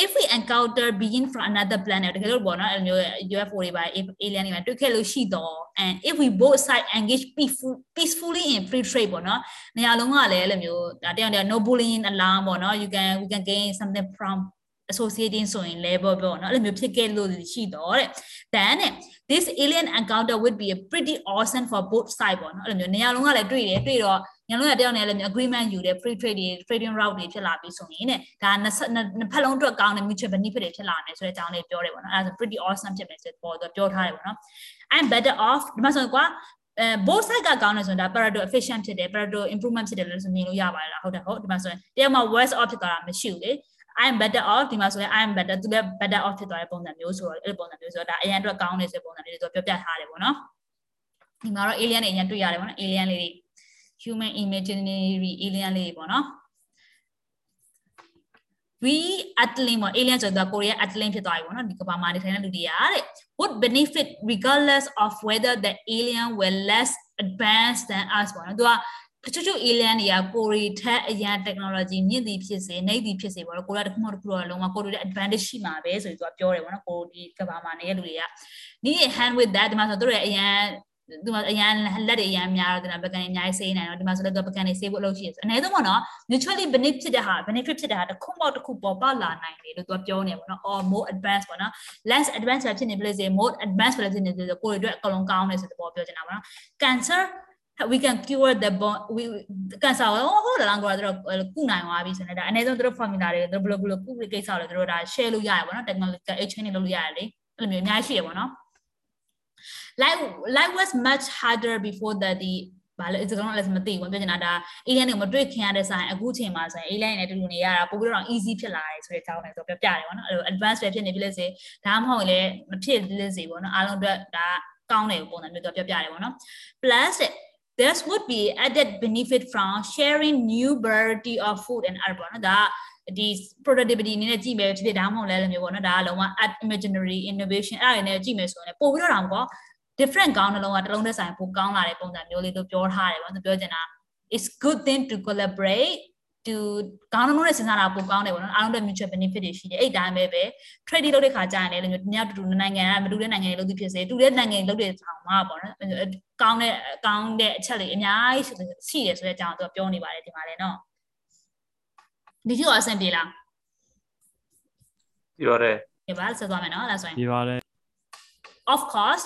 if we encounter being from another planet တကယ်လို့ပေါ့နော်အဲ့လိုမျိုး UFO တွေပါ alien တွေပါတွေ့ခဲ့လို့ရှိတော့ and if we both side engage peaceful, peacefully in free trade ပေါ့နော်နေရာလုံးကလည်းအဲ့လိုမျိုးဒါတရားတရား no bullying alarm ပေါ့နော် you can we can gain something from associating ဆိုရင် level ပေါ့နော်အဲ့လိုမျိုးဖြစ်ခဲ့လို့ရှိတော့တဲ့ then this alien encounter would be a pretty awesome for both side ပေါ့နော်အဲ့လိုမျိုးနေရာလုံးကလည်းတွေ့တယ်တွေ့တော့ညလုံးကတယောက်နဲ့လည်းမျိုး agreement ယူတယ် free trade တွေ trading route တွေဖြစ်လာပြီဆိုရင်တဲ့ဒါနှစ်ဖက်လုံးအတွက်ကောင်းတဲ့ mutual benefit တွေဖြစ်လာမယ်ဆိုတဲ့အကြောင်းလေးပြောတယ်ပေါ့နော်အဲ့ဒါဆို pretty awesome ဖြစ်မယ်ဆိုပေါ်တော့ပြောထားတယ်ပေါ့နော် i'm better off ဒီမှာဆိုကွာအဲ both side ကကောင်းတယ်ဆိုရင်ဒါ parado efficient ဖြစ်တယ် parado improvement ဖြစ်တယ်လို့ဆိုမြင်လို့ရပါတယ်လားဟုတ်တယ်ဟုတ်ဒီမှာဆိုရင်တယောက်မှ worse off ဖြစ်သွားတာမရှိဘူးလေ I'm better off ဒီမှာဆိုရင် I'm better သူလည်း better off ဖြစ်သွားတဲ့ပုံစံမျိုးဆိုတော့အဲ့ဒီပုံစံမျိုးဆိုတော့ဒါအရင်အတွက်ကောင်းနေဆိုပုံစံမျိုးတွေဆိုပြောပြထားတယ်ပေါ့နော်ဒီမှာတော့ alien တွေအရင်တွေ့ရတယ်ပေါ့နော် alien လေးတွေ human imaginary alien လေးတွေပေါ့နော် we atling ပေါ့ alien ဆိုတော့ကိုရီးယား atling ဖြစ်သွားပြီပေါ့နော်ဒီကမ္ဘာမှာနေထိုင်တဲ့လူတွေကတဲ့ would benefit regardless of whether the alien were less advanced than us ပေါ့နော်သူက တချို့ချို့ alien တွေကကိုရီထက်အရန် technology မြင့်သည်ဖြစ်စေနှိမ့်သည်ဖြစ်စေပေါ့နော်ကိုရီးယားတစ်ခုမှတစ်ခုတော့လုံးဝကိုရီးယား advantage ရှိမှာပဲဆိုပြီးသူကပြောတယ်ပေါ့နော်ကိုဒီကမ္ဘာမှာနေတဲ့လူတွေက need hand with that ဒီမှာဆိုသူတို့ရဲ့အရန်ဒီမှာအရန်လက်တွေအရန်များတော့ဒီမှာပကံအများကြီးစေးနေတော့ဒီမှာဆိုတော့ပကံတွေစေးဖို့အလုပ်ရှိတယ်ဆိုအနည်းဆုံးပေါ့နော် mutually benefit ဖြစ်တဲ့ဟာ benefit ဖြစ်တဲ့ဟာတစ်ခုမှတစ်ခုပေါ်ပေါက်လာနိုင်တယ်လို့သူကပြောနေပေါ့နော် or more advanced ပေါ့နော် less advanced ဖြစ်နေပြီလေစေ more advanced ဖြစ်နေပြီဆိုကိုယ်တွေအတွက်အကုန်လုံးကောင်းတယ်ဆိုတဲ့ပေါ်ပြောချင်တာပေါ့နော် cancer we can cure the bone we cancer ဟိုဟိုလာကတော့တို့ကုနိုင်သွားပြီဆိုတော့ဒါအနည်းဆုံးတို့ formula တွေတို့ဘယ်လိုဘယ်လိုကုကိစ္စတွေတို့ဒါ share လုပ်ရတယ်ပေါ့နော် technological exchange လုပ်လို့ရတယ်လေအဲ့လိုမျိုးအများကြီးရှိရပေါ့နော် life life was much harder before that ဒီဘာလဲဒီကောင်လည်းမသိဘူးပြောချင်တာဒါ alien တွေမတွေ့ခင်ရတဲ့ဆိုင်အခုချိန်မှာဆိုရင် alien တွေတူတူနေရတာပိုပြီးတော့ easy ဖြစ်လာတယ်ဆိုတဲ့အကြောင်းလည်းဆိုပြပြတယ်ပေါ့နော်အဲ့လို advanced ပဲဖြစ်နေပြီလေစေဒါမှမဟုတ်လည်းမဖြစ်လေစေပေါ့နော်အားလုံးအတွက်ဒါကောင်းတယ်ပုံစံမျိုးတော့ပြပြတယ်ပေါ့နော် plus this would be added benefit from sharing new variety of food and art ပေါ့နော်ဒါဒီ productivity အနေနဲ့ကြည့်မယ်ဖြစ်ဖြစ်ဒါမှမဟုတ်လည်းမျိုးပေါ့နော်ဒါကလုံးဝ imaginary innovation အဲ့ဒါတွေနဲ့ကြည့်မယ်ဆိုရင်ပို့ပြီးတော့တော့ပေါ့ different ကောင်းနှလုံးကတစ်လုံးသက်ဆိုင်ပိုကောင်းလာတဲ့ပုံစံမျိုးလေးတို့ပြောထားတယ်ပေါ့သူပြောချင်တာ it's good thing to collaborate to ကောင်းနှလုံးနဲ့စဉ်းစားတာပိုကောင်းတယ်ပေါ့နော်အားလုံးအတွက် mutual benefit တွေရှိတယ်အဲ့တိုင်းပဲပဲ trade လုပ်တဲ့ခါကျရင်လည်းညညတူတူနိုင်ငံကမတူတဲ့နိုင်ငံတွေလုပ်သူဖြစ်စေတူတဲ့နိုင်ငံတွေလုပ်တဲ့ဆောင်မှာပေါ့နော်ကောင်းတဲ့ကောင်းတဲ့အချက်တွေအများကြီးရှိတယ်ဆိုတဲ့အကြောင်းသူပြောနေပါတယ်ဒီမှာလည်းနော်ဒီကျအဆင်ပြေလားပြေပါတယ်ပြေပါဆက်သွားမယ်နော်လားဆိုရင်ပြေပါတယ် of course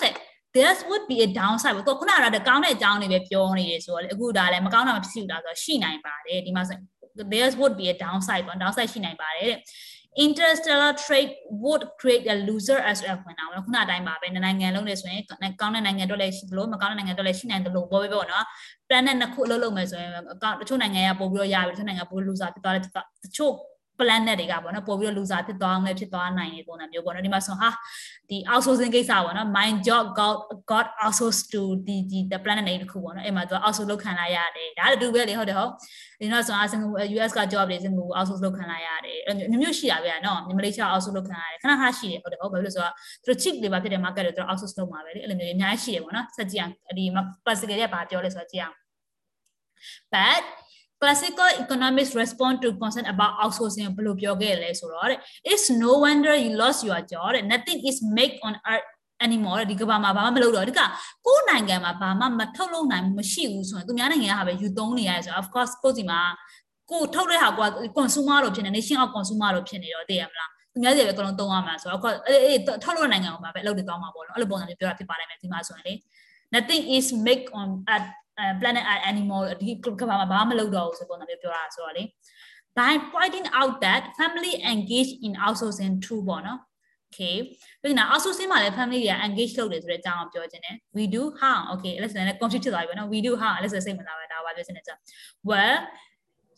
this would be a downside ကိုခုနကတော့ကောင်းတဲ့အကြောင်းတွေပဲပြောနေတယ်ဆိုတော့လေအခုဒါလည်းမကောင်းတာမဖြစ်ဘူးလားဆိုတော့ရှိနိုင်ပါတယ်ဒီမှာဆို there would be a downside ပေါ့ downside ရှိနိုင်ပါတယ်တဲ့ interstellar trade would create a loser as well ခွင့်အောင်ခုနအတိုင်းပါပဲနိုင်ငံလုံးနဲ့ဆိုရင်ကောင်းတဲ့နိုင်ငံတွေလည်းရှိသလိုမကောင်းတဲ့နိုင်ငံတွေလည်းရှိနိုင်တယ်လို့ပြောပဲပေါ့နော် planet နှစ်ခုအလုပ်လုပ်မယ်ဆိုရင်တချို့နိုင်ငံကပို့ပြီးတော့ရပြီတချို့နိုင်ငံပို့ loser ဖြစ်သွားတယ်တချို့ planet တွေကပေါ့နော်ပို့ပြီးတော့ loser ဖြစ်သွားအောင်လည်းဖြစ်သွားနိုင်တဲ့ပုံစံမျိုးပေါ့နော်ဒီမှာဆိုဟာဒီ outsourcing ကိစ္စပေါ့နော် mind job got got outsourced to ဒီဒီ the planet တွေတခုပေါ့နော်အဲ့မှာသူ outsource လုပ်ခံလိုက်ရတယ်ဒါတူပဲလေဟုတ်တယ်ဟုတ်ဒီတော့ဆိုအစင် US က job တွေစင်ကို outsource လုပ်ခံလိုက်ရတယ်မျိုးမျိုးရှိတာပဲနော်မလေးရှား outsource လုပ်ခံရတယ်ခဏခဏရှိတယ်ဟုတ်တယ်ဟုတ်ဘာလို့လဲဆိုတော့သူတို့ cheap labor ဖြစ်တဲ့ market တွေသူတို့ outsource လုပ်မှာပဲလေအဲ့လိုမျိုးအများကြီးရှိတယ်ပေါ့နော်ဆက်ကြည့်အောင်ဒီ classical ရဲ့ဘာပြောလဲဆိုတော့ကြည့်အောင် but classical economics respond to concern about outsourcing ဘယ်လိုပြောခဲ့လဲဆိုတော့တဲ့ it's no wonder you lost your job တဲ့ nothing is made on earth anymore ဒီကဘာမှာဘာမှမလုပ်တော့ဒီကကိုယ်နိုင်ငံမှာဘာမှမထုတ်လုပ်နိုင်မရှိဘူးဆိုရင်သူများနိုင်ငံကဟာပဲယူသုံးနေရတယ်ဆိုတော့ of course ကိုယ်စီမှာကိုထုတ်တဲ့ဟာက consumer လို့ဖြစ်နေ nation of consumer လို့ဖြစ်နေတော့သိရမလားသူများတွေပဲအကုန်လုံးသုံးရမှာဆိုတော့အခုအေးအေးထုတ်လို့နိုင်ငံမှာပဲအလုပ်တွေသွားမှာပေါ့နော်အဲ့လိုပုံစံမျိုးပြောတာဖြစ်ပါလိမ့်မယ်ဒီမှာဆိုရင်လေ nothing is make on at planet animal ဒီကဘာမှာဘာမှမလုပ်တော့ဘူးဆိုပုံစံမျိုးပြောတာဆိုတော့လေ by pointing out that family engage in outsourcing too ပေါ့နော် okay ပြီးတော့ outsourcing မှာလည်း family တွေက engage လုပ်တယ်ဆိုတဲ့အကြောင်းကိုပြောခြင်းတယ် we do how okay let's say လည်း confuse ဖြစ်သွားပြီပေါ့နော် we do how let's say စိတ်ဝင်စားပဲဒါပါပြောခြင်းတယ်ဆို well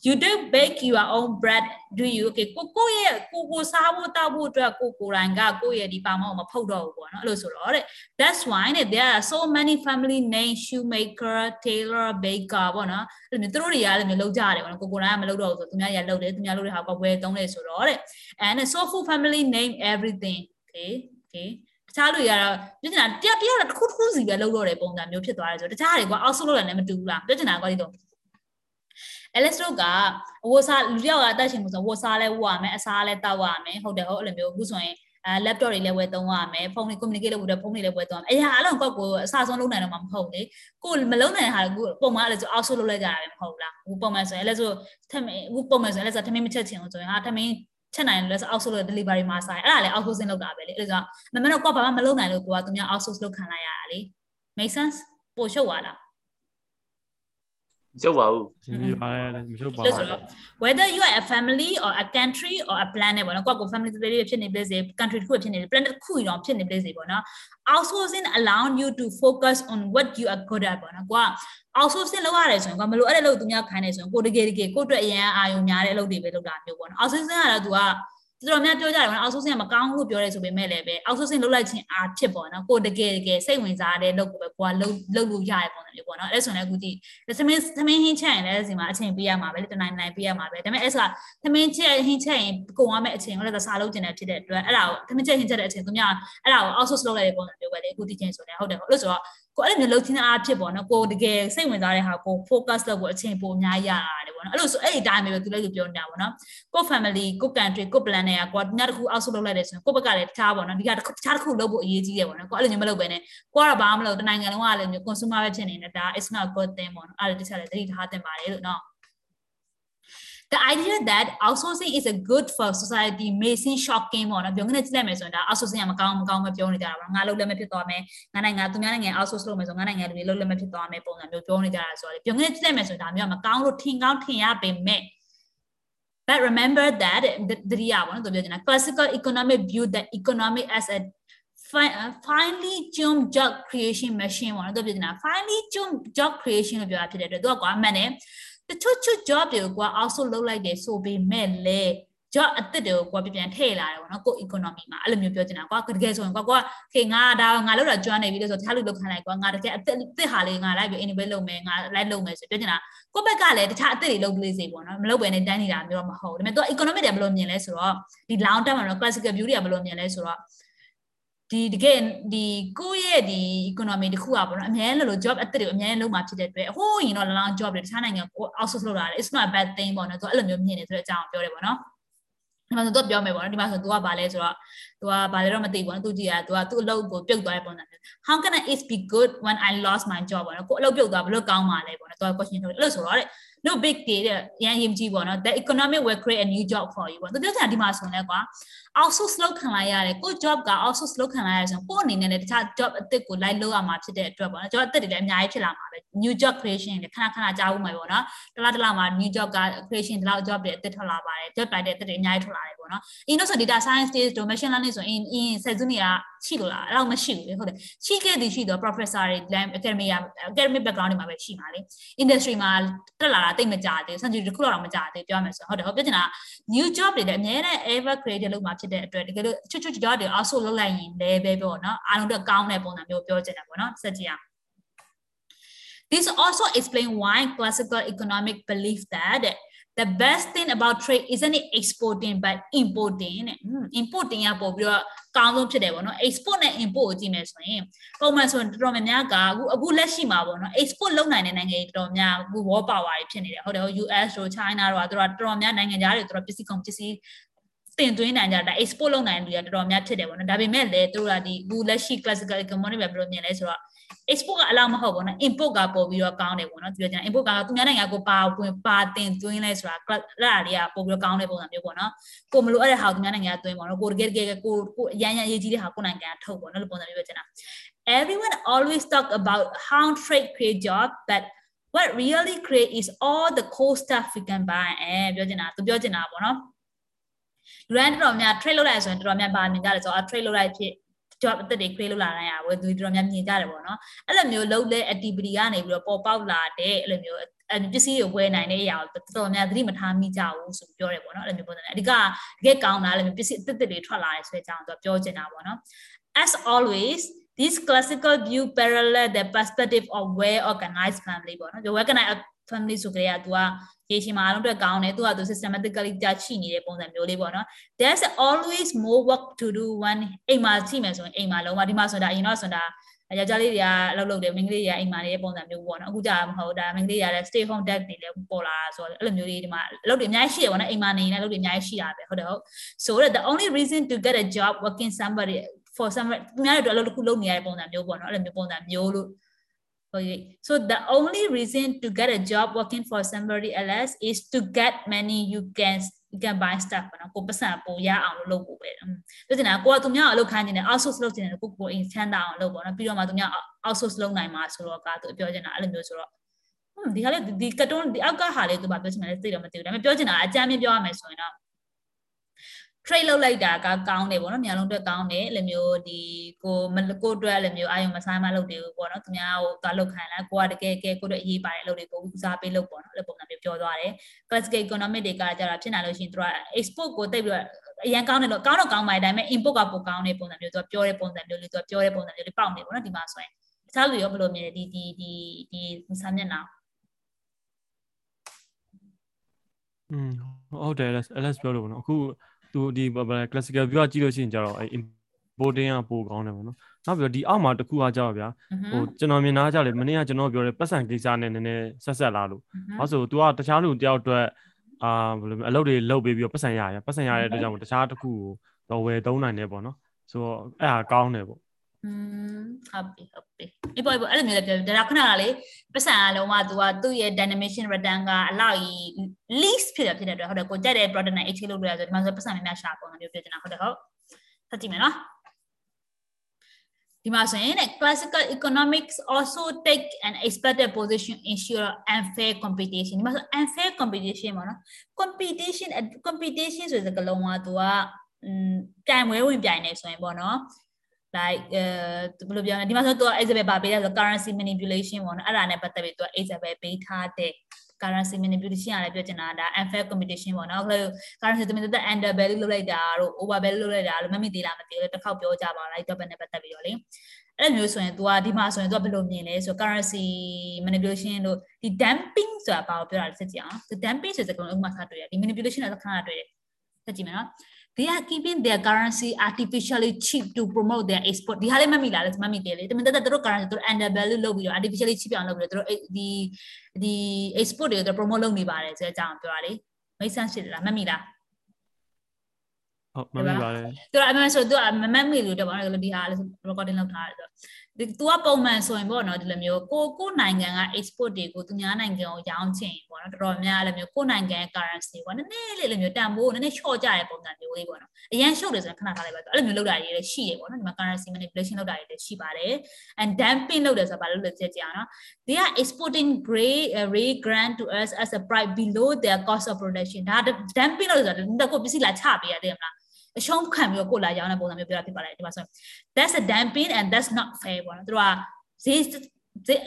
you do bake your own bread do you okay ကိုကိုရဲ့ကိုကိုစားဖို့တောက်ဖို့အတွက်ကိုကိုရိုင်းကကိုရဲ့ဒီပါမောမဖုတ်တော့ဘူးပေါ့နော်အဲ့လိုဆိုတော့တဲ့ that's why there are so many family name shoemaker tailor baker ပေါ့နော်အဲ့လိုမျိုးသူတို့တွေကလည်းမျိုးလုပ်ကြရတယ်ပေါ့နော်ကိုကိုရိုင်းကမလုပ်တော့ဘူးဆိုသူများရလုပ်တယ်သူများလုပ်တဲ့ဟာကဝယ်သုံးတယ်ဆိုတော့တဲ့ and so full family name everything okay okay တခြားလူတွေကတော့ပြောချင်တာတယောက်တယောက်တစ်ခုတစ်ခုစီပဲလုပ်တော့တဲ့ပုံစံမျိုးဖြစ်သွားတယ်ဆိုတော့တခြားတွေကအောက်ဆုပ်လို့လည်းမတူဘူးလားပြောချင်တာကဒီတော့ Alex တို့ကဝတ်စားလူတယောက်ကအသက်ရှင်မှုဆိုဝတ်စားလဲဝတ်ရမယ်အစားလဲတောက်ရမယ်ဟုတ်တယ်ဟုတ်အဲ့လိုမျိုးအခုဆိုရင်အဲ laptop တွေလည်းဝယ်သုံးရမယ်ဖုန်းတွေ communicate လုပ်ဖို့ဖုန်းတွေလည်းဝယ်သုံးရမယ်အရာအလုံးကောက်ကိုအစားဆုံးလုပ်နိုင်တော့မှမဟုတ်လေကိုမလုပ်နိုင်တဲ့ဟာကိုပုံမှန်အဲ့လိုဆိုအောက်ဆိုလုပ်လိုက်ကြတာပဲမဟုတ်လားအခုပုံမှန်ဆိုရင်အဲ့လိုဆိုထမင်းအခုပုံမှန်ဆိုရင်အဲ့လိုဆိုထမင်းမချက်ချင်ဘူးဆိုရင်ဟာထမင်းချက်နိုင်လို့အောက်ဆိုလို့ delivery မှာဆိုင်အဲ့ဒါလည်း outsourcing လုပ်တာပဲလေအဲ့ဒါဆိုမမတော့ကိုဘာမှမလုပ်နိုင်လို့ကိုကသူများ outsource လုပ်ခံလိုက်ရတာလေ make sense ပို့ရှုပ်သွားတာ ရှုပ်ပါဘူးဒီပါတယ်မရှုပ်ပါဘူး whether you are a family or a country or a planet ပေါ့နော်ကိုယ့်ကို family တွေဖြစ်နေပြီစေ country တစ်ခုဖြစ်နေပြီ planet တစ်ခုရောဖြစ်နေပြီစေပေါ့နော် outsourcing allow you to focus on what you are good at ပေါ့နော်ကိုက outsourcing လုပ်ရတယ်ဆိုရင်ကိုမလို့အဲ့ဒါလို့သူများခိုင်းနေဆိုရင်ကိုတကယ်တကယ်ကိုအတွက်အရန်အာယုံများတဲ့အလုပ်တွေပဲလုပ်တာမျိုးပေါ့နော် outsourcing ကတော့ तू က တော်တော်များပြောကြတယ်ပေါ့နော် outsourcing ကမကောင်းဘူးလို့ပြောရဲဆိုပေမဲ့လည်းပဲ outsourcing လုပ်လိုက်ခြင်းအားဖြစ်ပေါ့နော်ကိုတကယ်တကယ်စိတ်ဝင်စားတဲ့လုပ်ကိုပဲကိုကလုပ်လုပ်လို့ရတဲ့ပုံစံမျိုးပေါ့နော်အဲ့ဆိုရင်လည်းအခုကြည့်သမင်းသမင်းဟင်းချက်ရင်လည်းဒီမှာအချိန်ပေးရမှာပဲလေတနိုင်နိုင်ပေးရမှာပဲဒါပေမဲ့အဲ့ဆိုသမင်းချက်ဟင်းချက်ရင်ကုန်ရမယ့်အချိန်ကိုလည်းသစားလုပ်ကျင်တယ်ဖြစ်တဲ့အတွက်အဲ့ဒါကိုသမင်းချက်ဟင်းချက်တဲ့အချိန်သူများအဲ့ဒါကို outsource လုပ်လိုက်တဲ့ပုံစံမျိုးပဲလေအခုဒီချင်းဆိုရင်ဟုတ်တယ်ဟုတ်လို့ဆိုတော့ ကိုအဲ့လိုမျိုးလှုပ်ချင်းအားဖြစ်ပေါ့နော်ကိုတကယ်စိတ်ဝင်စားတဲ့ဟာကို focus လုပ်ဖို့အချိန်ပိုအများကြီးရတာတယ်ပေါ့နော်အဲ့လိုဆိုအဲ့ဒီတိုင်းပဲသူလည်းသူပြောနေတာပေါ့နော်ကို family ကို country ကို plan တွေကကိုညတစ်ခုအောက်ဆုလုပ်လိုက်တယ်ဆိုရင်ကိုဘက်ကလည်းတခြားပေါ့နော်ဒီကတခြားတစ်ခုလုပ်ဖို့အရေးကြီးတယ်ပေါ့နော်ကိုအဲ့လိုမျိုးမလုပ်ဘဲနဲ့ကိုကတော့ဘာမှမလုပ်တနိုင်ငံလုံးကလည်းမျိုး consumer ပဲဖြစ်နေတယ်ဒါ is not good thing ပေါ့နော်အဲ့ဒါတခြားလည်းသတိထားသင့်ပါတယ်လို့နော် the idea that outsourcing is a good for society may seem shocking ပေါ့နော်ပြောငနဲ့ကြည့်လိုက်မယ်ဆိုရင်ဒါ outsourcing ကမကောင်းမကောင်းမပြောနေကြတာပေါ့ငါလုပ်လည်းမဖြစ်သွားမယ်ငါနိုင်ငံသူများနိုင်ငံ outsource လုပ်မယ်ဆိုငါနိုင်ငံတွေလုပ်လည်းမဖြစ်သွားမယ်ပုံစံမျိုးပြောနေကြတာဆိုတော့ပြောငနဲ့ကြည့်လိုက်မယ်ဆိုရင်ဒါမျိုးကမကောင်းလို့ထင်ကောင်းထင်ရပေမဲ့ but remember that တတိယပေါ့နော်သူပြောချင်တာ classical economic view that economic as a finely tuned job creation machine ပေါ့နော်သူပြောချင်တာ finely tuned job creation လို့ပြောတာဖြစ်တဲ့အတွက်သူကကွာမှန်တယ် တချို့ချို့ job တွေကိုကွာ outsource လုပ်လိုက်တယ်ဆိုပေမဲ့လေ job အစ်စ်တွေကိုကွာပြန်ထည့်လာတယ်ပေါ့နော်ကို economy မှာအဲ့လိုမျိုးပြောချင်တာကွာတကယ်ဆိုရင်ကွာကွာခေငါဒါငါလောက်တာကျွမ်းနေပြီလို့ဆိုတခြားလူလောက်ခံလိုက်ကွာငါတကယ်အစ်စ်ဟာလေးငါလိုက်ပြီး innovate လုပ်မယ်ငါလိုက်လုပ်မယ်ဆိုပြောချင်တာကိုဘက်ကလည်းတခြားအစ်စ်တွေလုပ်ကလေးစေပေါ့နော်မလုပ်ဘဲနဲ့တန်းနေတာမျိုးတော့မဟုတ်ဒါပေမဲ့သူ economic တွေဘယ်လိုမြင်လဲဆိုတော့ဒီ long term မှာတော့ classical view တွေကဘယ်လိုမြင်လဲဆိုတော့ ဒီတကယ်ဒီကိုယ့်ရဲ့ဒီ economy တခုอ่ะပေါ့နော်အများကြီးလို့ job အသစ်တွေအများကြီးလုံးမှာဖြစ်တဲ့အတွက်ဟိုးရင်တော့လောလော job တွေတခြားနိုင်ငံကို outsource လုပ်တာလေ it's not a bad thing ပေါ့နော်သူအဲ့လိုမျိုးမြင်နေဆိုတဲ့အကြောင်းပြောတယ်ပေါ့နော်ဒီမှာဆိုသူပြောမယ်ပေါ့နော်ဒီမှာဆိုသူကဘာလဲဆိုတော့သူကဘာလဲတော့မသိဘူးနော်သူကြည့်ရသူကသူ့အလုပ်ကိုပြုတ်သွားတဲ့ပုံစံမျိုး how can i is be good when i lost my job ပေါ့နော်ကိုအလုပ်ပြုတ်သွားဘယ်လိုကောင်းမှာလဲပေါ့နော်သူက question ထုတ်တယ်အဲ့လိုဆိုတော့တဲ့ no big deal တဲ့ရန်ရင်ကြီးပေါ့နော် the economic will create a new job for you ပေါ့သူပြောချင်ဒီမှာဆိုရင်လည်းကွာ outsource လုပ်ခံလိုက်ရတယ်ကို job က outsource လုပ်ခံလိုက်ရဆိုရင်ကိုအနေနဲ့လည်းတခြား job အသစ်ကို လိုက်လုပ်ရမှာဖြစ်တဲ့အတွက်ပေါ့နော် job အသစ်တွေလည်းအများကြီးဖြစ်လာမှာပဲ new job creation တွေခဏခဏကြားဦးမှာပေါ့နော်တလားတလားမှာ new job က creation တလား job တွေအသစ်ထွက်လာပါတယ် job တိုင်းတဲ့အသစ်တွေအများကြီးထွက်လာတယ်ပေါ့နော်အင်းတော့ဆို data science တွေ machine learning ဆိုရင်အင်းဆက်စုနေကရှိလို့လားအဲ့တော့မရှိဘူးလေဟုတ်တယ်ရှိခဲ့သည်ရှိတော့ professor တွေ academy academic background တွေမှာပဲရှိပါလေ industry မှာတက်လာတာတိတ်မကြသေးဘူး century တစ်ခုတော့မကြသေးပြောမယ်ဆိုဟုတ်တယ်ဟုတ်ပြချင်တာ new job တွေလည်းအများနဲ့ ever created လုပ်မှာဖြစ်တဲ့အတွက်တကယ်လို့ချွတ်ချွတ် job တွေ also လုပ်လိုက်ရင်လည်းပဲပေါ့နော်အားလုံးတော့ကောင်းတဲ့ပုံစံမျိုးပြောချင်တာပေါ့နော်ဆက်ကြည့်အောင် This also explain why classical economic believe that the best thing about trade isn't it exporting but importing တဲ့ importing ကပို့ပြီးတော့ကောင်းဆုံးဖြစ်တယ်ပေါ့နော် export နဲ့ import ကိုကြည့်မယ်ဆိုရင်ပုံမှန်ဆိုရင်တော်တော်များများကအခုအခုလက်ရှိမှာပေါ့နော် export လုပ်နိုင်တဲ့နိုင်ငံတွေတော်တော်များအခု war power တွေဖြစ်နေတယ်ဟုတ်တယ် US တို့ China တို့ကတော်တော်များနိုင်ငံသားတွေတော်တော်ပစ္စည်းကုန်ပစ္စည်းတင်သွင်းနိုင်ကြတာ export လုပ်နိုင်တဲ့လူတွေတော်တော်များဖြစ်တယ်ပေါ့နော်ဒါပေမဲ့လည်းသူတို့ကဒီအခုလက်ရှိ classical economic ပဲဘယ်လိုမြင်လဲဆိုတော့ export ကအလောက်မဟုတ်ဘူးနော် import ကပို့ပြီးတော့ကောင်းတယ်ပေါ့နော်သူပြောကြတယ် import ကသူများနိုင်ငံကိုပါဝင်ပါတင်သွင်းလဲဆိုတာအဲ့ဒါလေးကပို့ပြီးတော့ကောင်းတဲ့ပုံစံမျိုးပေါ့နော်ကိုမလိုအပ်တဲ့ဟာကိုသူများနိုင်ငံကသွင်းပေါ့နော်ကိုတကယ်တကယ်ကိုကိုအရန်ရန်အရေးကြီးတဲ့ဟာကိုနိုင်ငံကထုတ်ပေါ့နော်လို့ပုံစံမျိုးပြောချင်တာ everyone always talk about how trade create job but what really create is all the cool stuff we can buy အဲပြောချင်တာသူပြောချင်တာပေါ့နော်လူတိုင်းတော်များ trade လုပ်လိုက်ဆိုရင်တော်တော်များပါနေကြတယ်ဆိုတော့ trade လုပ်လိုက်ဖြစ် job အသက်တွေ create လုပ်လာတိုင်းอ่ะဝယ်သူတော်များမြင်ကြတယ်ပေါ့နော်အဲ့လိုမျိုးလုပ်လဲ activity ကနေပြီးတော့ပေါ်ပေါက်လာတဲ့အဲ့လိုမျိုးအဲပစ္စည်းတွေဝယ်နိုင်တဲ့အရာကိုတော်တော်များသတိမထားမိကြဘူးဆိုပြောတယ်ပေါ့နော်အဲ့လိုမျိုးပုံစံနဲ့အဓိကတကယ်ကောင်းတာအဲ့လိုမျိုးပစ္စည်းအသက်တွေထွက်လာတယ်ဆိုတဲ့အကြောင်းသူပြောချင်တာပေါ့နော် as always this classical view parallel the perspective of well organized family ပေါ့နော် well organized family ဆိုကြရသူက ရေရှည်မှာအားလုံးအတွက်ကောင်းတယ်သူကသူ systematically ကြာချိနေတဲ့ပုံစံမျိုးလေးပေါ့နော် there's always more work to do when အိမ်မှာရှိမယ်ဆိုရင်အိမ်မှာလုံးဝဒီမှာဆိုတာအရင်တော့ဆိုတာယောက်ျားလေးတွေကလှုပ်လှုပ်တယ်မိန်းကလေးတွေကအိမ်မှာနေတဲ့ပုံစံမျိုးပေါ့နော်အခုကြာမဟုတ်ဒါမိန်းကလေးတွေကလည်း stay home dad တွေလည်းပေါ်လာဆိုတော့အဲ့လိုမျိုးလေးဒီမှာအလုပ်တွေအများကြီးရှိတယ်ပေါ့နော်အိမ်မှာနေနေအလုပ်တွေအများကြီးရှိတာပဲဟုတ်တယ်ဟုတ် so that the only reason to get a job working somebody for some သူများတွေအတွက်အလုပ်တစ်ခုလုပ်နေရတဲ့ပုံစံမျိုးပေါ့နော်အဲ့လိုမျိုးပုံစံမျိုးလို့ Okay, so the only reason to get a job working for somebody else is to get money you can you can buy stuff ပေါ့နော်ကိုပတ်စံပိုရအောင်လို့လုပ်ဖို့ပဲပြောချင်တာကိုကသူများအလုပ်ခိုင်းနေတယ် outsource လုပ်ချင်တယ်ကိုကိုအင်ချမ်းသာအောင်လုပ်ပေါ့နော်ပြီးတော့မှသူများ outsource လုပ်နိုင်မှာဆိုတော့ကသူပြောချင်တာအဲ့လိုမျိုးဆိုတော့ဟွန်းဒီဟာလေဒီကတွန်းဒီအောက်ကဟာလေးသူပြောချင်တယ်သိတော့မသိဘူးဒါပေမဲ့ပြောချင်တာအကြမ်းမြင်ပြောရမယ်ဆိုရင်တော့ trade လုပ်လိုက်တာကကောင်းတယ်ပေါ့နော်မြန်လုံးအတွက်ကောင်းတယ်အဲ့လိုမျိုးဒီကိုမကိုအတွက်အဲ့လိုမျိုးအာယုံမဆိုင်မလုပ်တယ်ပေါ့နော်သူများဟိုသွားလုပ်ခိုင်းလားကိုကတကယ်ကဲကိုတို့အရေးပါတယ်လုပ်တွေကိုဦးစားပေးလုပ်ပေါ့နော်အဲ့လိုပုံစံမျိုးပြောသွားတယ် classical economic တွေကကြတာဖြစ်နိုင်လို့ရှိရင်သူက export ကိုတိတ်ပြီးတော့အရင်ကောင်းတယ်လို့ကောင်းတော့ကောင်းပါတယ်ဒါပေမဲ့ import ကပိုကောင်းတဲ့ပုံစံမျိုးသူကပြောတဲ့ပုံစံမျိုးလေးသူကပြောတဲ့ပုံစံမျိုးလေးပေါက်နေပေါ့နော်ဒီမှာဆိုရင်တခြားလူရောဘယ်လိုမြင်လဲဒီဒီဒီဒီစာမျက်နှာอืมဟုတ်တယ် LS LS ပြောလို့ပေါ့နော်အခု သူဒီ classical view ကကြည့်လို့ရှိရင်ကြတော့အဲ importing ကပိုကောင်းတယ်ပေါ့နော်နောက်ပြီးတော့ဒီအောက်မှာတစ်ခုအားကြတော့ဗျာဟိုကျွန်တော်မြင်တာကြလေမနေ့ကကျွန်တော်ပြောတဲ့ပတ်စံကိစ္စနဲ့နည်းနည်းဆက်ဆက်လာလို့ဘာလို့ဆို तू ကတခြားလူတယောက်အတွက်အာဘယ်လိုအလုပ်တွေလုပ်ပေးပြီးတော့ပတ်စံရရပတ်စံရတဲ့အတွက်ကြောင့်တခြားတစ်ခုကိုတော့ဝယ်သုံးနိုင်တယ်ပေါ့နော်ဆိုတော့အဲ့ဟာကောင်းတယ်ပေါ့ อืมဟုတ်ပြီဟုတ်ပြီဒီပေါ်ပေါ်အဲ့လိုမျိုးလည်းပြောဒါတော့ခဏလာလေပတ်စံအလုံးက तू ကသူ့ရဲ့ dynamic return ကအလောက်ကြီး least ဖြစ်တယ်ဖြစ်တယ်တွေ့ဟုတ်တယ်ကိုကြက်တဲ့ product နဲ့ exchange လုပ်လို့ရတယ်ဒီမှာဆိုပတ်စံများများရှာပုံမျိုးပြောချင်တာဟုတ်တယ်ဟုတ်ဆက်ကြည့်မယ်နော်ဒီမှာဆိုရင် classical economics also take an expected position ensure unfair competition ဒီမှာဆို unfair competition ပေါ့နော် competition competition ဆိုတဲ့စကားလုံးက तू ကပြိုင်ပွဲဝင်ပြိုင်နေဆိုရင်ပေါ့နော် like အဲဘယ်လိုပြောလဲဒီမှာဆိုသူက Isabel ပါပေးတယ်ဆို currency manipulation ပေါ့နော်အဲ့ဒါနဲ့ပတ်သက်ပြီးသူက Isabel ပေးထားတဲ့ currency manipulation ကလည်းပြောချင်တာဒါ unfair competition ပေါ့နော် currency တမင်သက် under value လုပ်လိုက်တာတို့ over value လုပ်လိုက်တာလို့မမိသေးလားမသိဘူးတစ်ခေါက်ပြောကြပါလိုက် topic နဲ့ပတ်သက်ပြီးတော့လေအဲ့လိုမျိုးဆိုရင် तू ကဒီမှာဆိုရင် तू ကဘယ်လိုမြင်လဲဆို currency manipulation တို့ဒီ dumping ဆိုတာဘာကိုပြောတာလဲစစ်ကြည့်အောင် dumping ဆိုတဲ့ကလုံးဥပမာထားတွေ့ရဒီ manipulation ကခဏတွေ့တယ်စစ်ကြည့်မယ်နော် they are keeping their currency artificially cheap to promote their export ဒီဟာလေးမမိလားလဲမမိသေးလေတမန်တက်သူတို့ currency သူတို့ under value လုပ်ပြီးတော့ artificially cheap အောင်လုပ်ပြီးတော့သူတို့ဒီဒီ export တွေကို promote လုပ်နေပါတယ်ဆိုတဲ့အကြောင်းပြောတာလေ make sense ဖြစ်လားမမိလားဟုတ်မှန်ပါပါတယ်သူကအမှန်ဆိုသူကမမတ်မိလို့တော့ဘာလို့ဒီဟာလဲ recording လုပ်ထားတယ်ဆို ဒီ तू ကပုံမှန်ဆိုရင်ပေါ့နော်ဒီလိုမျိုးကိုကိုနိုင်ငံက export တွေကိုသူများနိုင်ငံကိုရောင်းချင်ပေါ့နော်တော်တော်များအဲ့လိုမျိုးကိုနိုင်ငံရဲ့ currency ပေါ့နည်းနည်းလေးလိုမျိုးတန်ဖိုးနည်းနည်း short ကြတဲ့ပုံစံမျိုးလေးပေါ့နော်အရင် short တယ်ဆိုရင်ခဏထားလိုက်ပါအဲ့လိုမျိုးလုပ်တာတွေလည်းရှိတယ်ပေါ့နော်ဒီမှာ currency manipulation လုပ်တာတွေလည်းရှိပါတယ် and dumping လုပ်တယ်ဆိုတာဘာလို့လဲကြည့်ကြအောင်နော် they are exporting gray uh, ray grant to us as a price below their cost of production ဒါ dumping လုပ်တယ်ဆိုတာကိုပစ္စည်းလာချပေးရတယ်မလား အရှုံးခံပြီးတော့ကိုလာရောင်းတဲ့ပုံစံမျိုးပြောတာဖြစ်ပါတယ်ဒီမှာဆို that's a dumping and that's not fair ပေါ့နော်သူတို့ကဈေးဈေး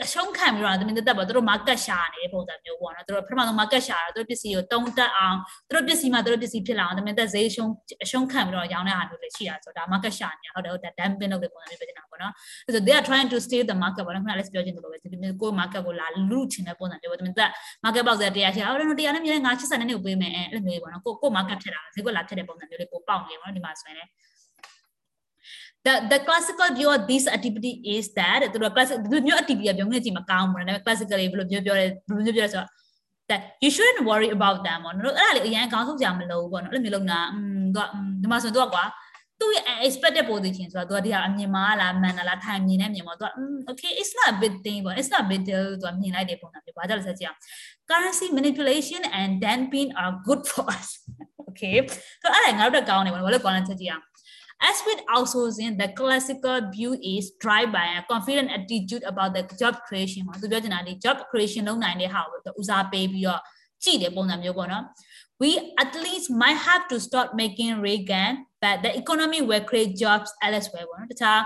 အရှုံးခံပြီးတော့တမင်တက်ပေါ့သူတို့ market ရှာနေတဲ့ပုံစံမျိုးပေါ့နော်သူတို့ပထမဆုံး market ရှာတာသူတို့ပစ္စည်းကိုတုံးတက်အောင်သူတို့ပစ္စည်းမှာသူတို့ပစ္စည်းဖြစ်လာအောင်တမင်တက်ဈေးရှုံးအရှုံးခံပြီးတော့ရောင်းတဲ့ဟာမျိုးတွေရှိတာဆိုတော့ဒါ market ရှာနေတာဟုတ်တယ်ဟုတ်တယ် dumping လုပ်တဲ့ပုံစံမျိုးဖြစ်နေတာပေါ့နော်ဆိုတော့ they are trying to steal the market ပေါ့နော်ခုနကလည်းပြောချင်တယ်လို့ပဲဒီကို market ကိုလာလူချင်တဲ့ပုံစံမျိုးပေါ့တမင်တက် market box တရားရှာအော်တော့တရားနဲ့မြဲငါ80နဲ့နေကိုပေးမယ်အဲ့လိုမျိုးပေါ့နော်ကိုကို market ထက်တာဈေးကွက်လာထက်တဲ့ပုံစံမျိုးလေးကိုပေါက်နေပေါ့နော်ဒီမှာဆိုရင် the the classical view of this activity is that သူတို့ classic ဒီမျိုး activity ကပြောင်းနေကြည့်မကောင်းဘူးနော်ဒါပေမဲ့ classical တွေဘယ်လိုမျိုးပြောလဲဘယ်လိုမျိုးပြောလဲဆိုတော့ that you shouldn't worry about them ပေါ့နော်အဲ့ဒါလေးအရင်ခေါင်းဆုံးကြမလို့ပေါ့နော်အဲ့လိုမျိုးလုပ်တာอืมသူကဒီမှာဆိုရင်သူကကွာသူ့ရဲ့ expected position ဆိုတာသူကဒီဟာအမြင်မှာလားမှန်လားထိုင်မြင်နေမြင်မှာသူက okay it's not a big thing ပေါ့ it's not big deal သူကမြင်လိုက်တဲ့ပုံစံမျိုးဘာကြောင့်လဲဆက်ကြည့်အောင် currency manipulation and dumping are good for us okay ဆိုတော့အဲ့ဒါငါတို့တက်ကောင်းနေပါဘာလို့ကောင်းလဲဆက်ကြည့်အောင် As with outsourcing, the classical view is driven by a confident attitude about the job creation မှာသူပြောချင်တာဒီ job creation လုပ်နိုင်တဲ့ဟာကိုဦးစားပေးပြီးတော့ကြည့်တဲ့ပုံစံမျိုးပေါ့နော် we at least might have to start making regan but the economy will create jobs elsewhere ပေါ့နော်တခြား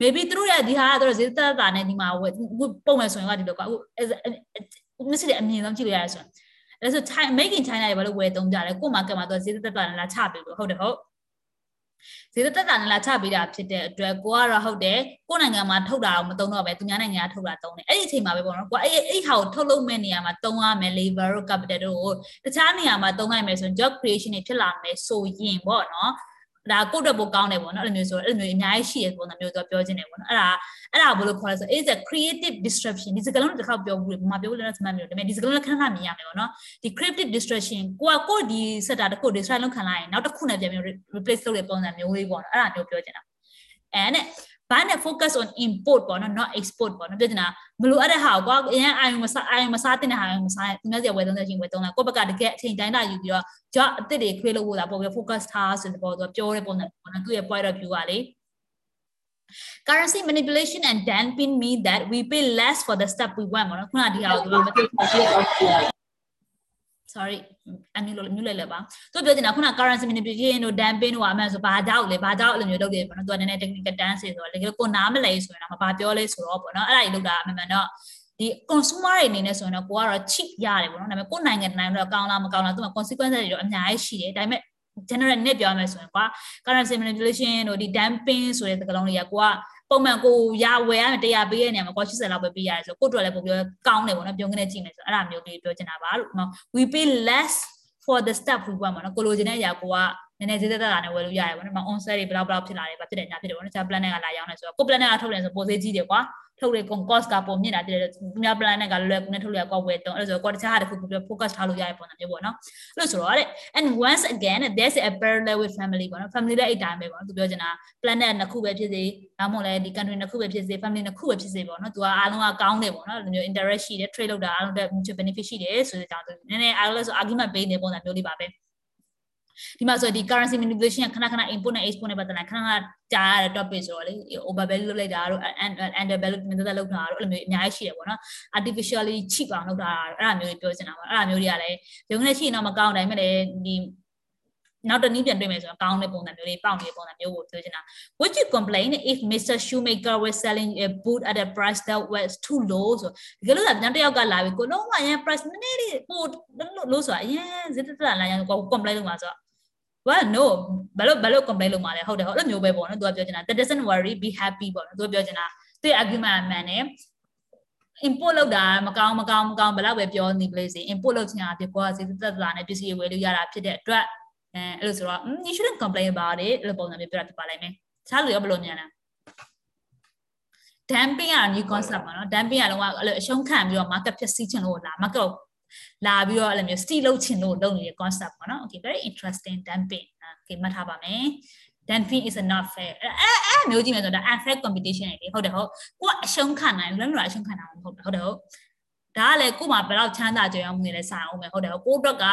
maybe သူတို့ရဲ့ဒီဟာကတော့ဈေးသက်သာနဲ့ဒီမှာပုံမှန်ဆိုရင်ကဒီလိုကွာအခုမစစ်တဲ့အမြင်ဆုံးကြည့်လို့ရတယ်ဆိုရင်အဲဆို making China တွေဘာလို့ဝယ်သုံးကြလဲကို့ market မှာသူဈေးသက်သာနဲ့လာချပေးလို့ဟုတ်တယ်ဟုတ် ဈေးသက်သက်နဲ့လာချပေးတာဖြစ်တဲ့အတွက်ကိုကတော့ဟုတ်တယ်ကိုနိုင်ငံမှာထုတ်တာတော့မသုံးတော့ပဲသူများနိုင်ငံကထုတ်တာသုံးတယ်အဲ့ဒီအချိန်မှာပဲပေါ့နော်ကိုအဲ့အဲ့ဟာကိုထုတ်လုပ်မဲ့နေရာမှာသုံးရမယ် labor တို့ capital တို့ကိုတခြားနေရာမှာသုံးနိုင်မယ်ဆိုရင် job creation တွေဖြစ်လာမယ်ဆိုရင်ပေါ့နော် ဒါကိုယ့်အတွက်ပိုကောင်းတယ်ပေါ့နော်အဲ့လိုမျိုးဆိုအဲ့လိုမျိုးအများကြီးရှိရပုံစံမျိုးသူပြောခြင်းတယ်ပေါ့နော်အဲ့ဒါအဲ့ဒါဘယ်လိုခေါ်လဲဆို is a creative disruption ဒီစကားလုံးတစ်ခါပြောဘူးဘာပြောလို့လဲဆိုမှမျိုးဒါပေမဲ့ဒီစကားလုံးလည်းခဏခဏမြင်ရမယ်ပေါ့နော်ဒီ creative disruption ကိုကကိုဒီ setter တစ်ခု disrupt လုပ်ခံလိုက်ရင်နောက်တစ်ခုနဲ့ပြန်ပြီး replace လုပ်တဲ့ပုံစံမျိုးလေးပေါ့နော်အဲ့ဒါမျိုးပြောချင်တာ and ဘာ နဲ့ focus on import ပေါ့နော် not export ပေါ့နော်ပြောချင်တာမလို့အဲ့တဲ့ဟာကွာအရင်အာယုံမစားအာယုံမစားတဲ့ဟာမစားဒီမဲ့စီဝယ်သုံးတဲ့ချင်းဝယ်သုံးတာကိုယ့်ဘက်ကတကယ်အချိန်တိုင်းတာယူပြီးတော့ job အသစ်တွေ create လုပ်ဖို့တာပို့ပြီး focus ထားဆိုတဲ့ပေါ်တော့ပြောတဲ့ပုံနဲ့ပေါ့နော်သူ့ရဲ့ point of view ကလေ currency manipulation and damping mean that we pay less for the stuff we want ပေါ့နော်ခုနဒီဟာကိုမသိ sorry အမျိုးလိုမျိုးလဲလဲပါသူပြောချင်တာခုန currency manipulation တို့ dumping တို့အမှန်ဆိုဘာကြောက်လဲဘာကြောက်အဲ့လိုမျိုးလုပ်တယ်ပေါ့နော်သူကနည်းနည်း technical terms တွေဆိုတော့လေကိုနားမလဲဆိုရင်တော့မပါပြောလဲဆိုတော့ပေါ့နော်အဲ့ဒါကြီးလုပ်တာအမှန်မှန်တော့ဒီ consumer တွေအနေနဲ့ဆိုရင်တော့ကိုကတော့ cheap ရတယ်ပေါ့နော်ဒါပေမဲ့ကိုနိုင်ငံတိုင်းတော့ကောင်းလားမကောင်းလားသူက consequence တွေတော့အများကြီးရှိတယ်ဒါပေမဲ့ general နဲ့ပြောရမယ်ဆိုရင်ကွာ currency manipulation တို့ဒီ dumping ဆိုတဲ့စကားလုံးတွေကကိုက ပုံမှန်ကိုရဝယ်ရမယ်တရားပေးရနေမှာကွာ80လောက်ပဲပေးရတယ်ဆိုကိုတို့လည်းပုံပြောကောင်းတယ်ပေါ့နော်ပြုံးကနေကြည့်မယ်ဆိုအဲ့ဒါမျိုးလေးပြောချင်တာပါလို့ we pay less for the stuff we want ပေါ့နော်ကိုလိုချင်တဲ့အရာကိုက နည်းနည်းဈေးသက်သက်တာနဲ့ဝယ်လို့ရတယ်ပေါ့နော်။ on sale တွေဘယ်လောက်ဘယ်လောက်ဖြစ်လာတယ်ဘာဖြစ်တယ်ညာဖြစ်တယ်ပေါ့နော်။ကျ plan နဲ့ကလာရောက်နေဆိုတော့ကို plan နဲ့ကထုတ်တယ်ဆိုပိုဈေးကြီးတယ်ကွာ။ထုတ်လေ cost ကပုံမြင့်တာတည်းသူများ plan နဲ့ကလွယ်ကူနဲ့ထုတ်လို့ရကောက်ဝယ်တော့အဲ့ဒါဆိုတော့တခြားဟာတစ်ခုခုပြ focus ထားလို့ရတဲ့ပုံစံမျိုးပေါ့နော်အဲ့လိုဆိုတော့တဲ့ and once again there's a parallel with family ပေါ့နော် family လည်းအဲ့တိုင်းပဲပေါ့နော်သူပြောချင်တာ plan နဲ့နှစ်ခုပဲဖြစ်စေဒါမှမဟုတ်လည်းဒီ country နှစ်ခုပဲဖြစ်စေ family နှစ်ခုပဲဖြစ်စေပေါ့နော်သူကအားလုံးကကောင်းတယ်ပေါ့နော်ဒီမျိုး interest ရှိတယ် trade လုပ်တာအားလုံးတဲ့ mutual benefit ရှိတယ်ဆိုတဲ့အကြောင်းနည်းနည်းအားလုံးဆို argument ပေးနေပုံစံမျိုးလေးပါပဲ ဒီမှာဆိုဒီ currency manipulation ခဏခဏ import နဲ့ export နဲ့ပတ်သက်လာခဏခဏကြားရတဲ့ topic ဆိုတော့လေ over value လုပ်လိုက်တာတို့ under value မြင်သက်လုပ်တာတို့အဲ့လိုမျိုးအများကြီးရှိတယ်ပေါ့နော် artificially cheap အောင်လုပ်တာအဲ့ဒါမျိုးတွေပြောချင်တာပါအဲ့ဒါမျိုးတွေကလည်းရုံနဲ့ရှိရင်တော့မကောင်းတိုင်းမဲ့လေဒီနောက်တနည်းပြန်တွေ့မယ်ဆိုတော့ကောင်းတဲ့ပုံစံမျိုးလေးပေါက်နေတဲ့ပုံစံမျိုးကိုပြောချင်တာ would you complain if Mr Shoemaker was selling a boot at a price that was too low ဆိုဒီလိုလားတယောက်ကလာပြီကိုလုံးဝအရင် price နည်းနည်းလေးပို့လို့ဆိုတာအရင်ဇစ်တက်လာရင်ကို complain လုပ်မှာဆိုတော့ well no ဘယ်လိုဘယ်လို complain လုပ်မှာလဲဟုတ်တယ်ဟုတ်အဲ့လိုမျိုးပဲပေါ့နော်သူကပြောချင်တာ that doesn't worry be happy ပေါ့နော်သူကပြောချင်တာသူ့ argument အမှန်နဲ့ import လုပ်တာမကောင်းမကောင်းမကောင်းဘယ်လောက်ပဲပြောနေပလေစေ import လုပ်ချင်တာဖြစ်ကိုကစေသက်သာနဲ့ပစ္စည်းဝယ်လို့ရတာဖြစ်တဲ့အတွက်အဲအဲ့လိုဆိုတော့ you shouldn't complain about it အဲ့လိုပုံစံမျိုးပြောတာဖြစ်ပါလိမ့်မယ်တခြားလူရောဘယ်လိုမြင်လဲ dumping က new concept ပါနော် dumping ကလုံးဝအဲ့လိုအရှုံးခံပြီးတော့ market ဖြစ်စီးချင်လို့လာ market ကို လာပြီးတော့အဲ့လိုမျိုး steal လုပ်ချင်လို့လုပ်နေတဲ့ concept ပေါ့နော် okay very interesting dumping okay မှတ်ထားပါမယ် dumping is not fair အဲအဲမျိုးကြည့်မယ်ဆိုတော့ unfair competition လေဟုတ်တယ်ဟုတ်ကိုကအရှုံးခံနိုင်ဘူးလည်းမလို့အရှုံးခံနိုင်အောင်ဟုတ်တယ်ဟုတ်တယ်ဟုတ်ဒါကလည်းကို့မှာဘယ်တော့ချမ်းသာကြရအောင်နေလဲဆိုင်အောင်မယ်ဟုတ်တယ်ဟုတ်ကိုတော့က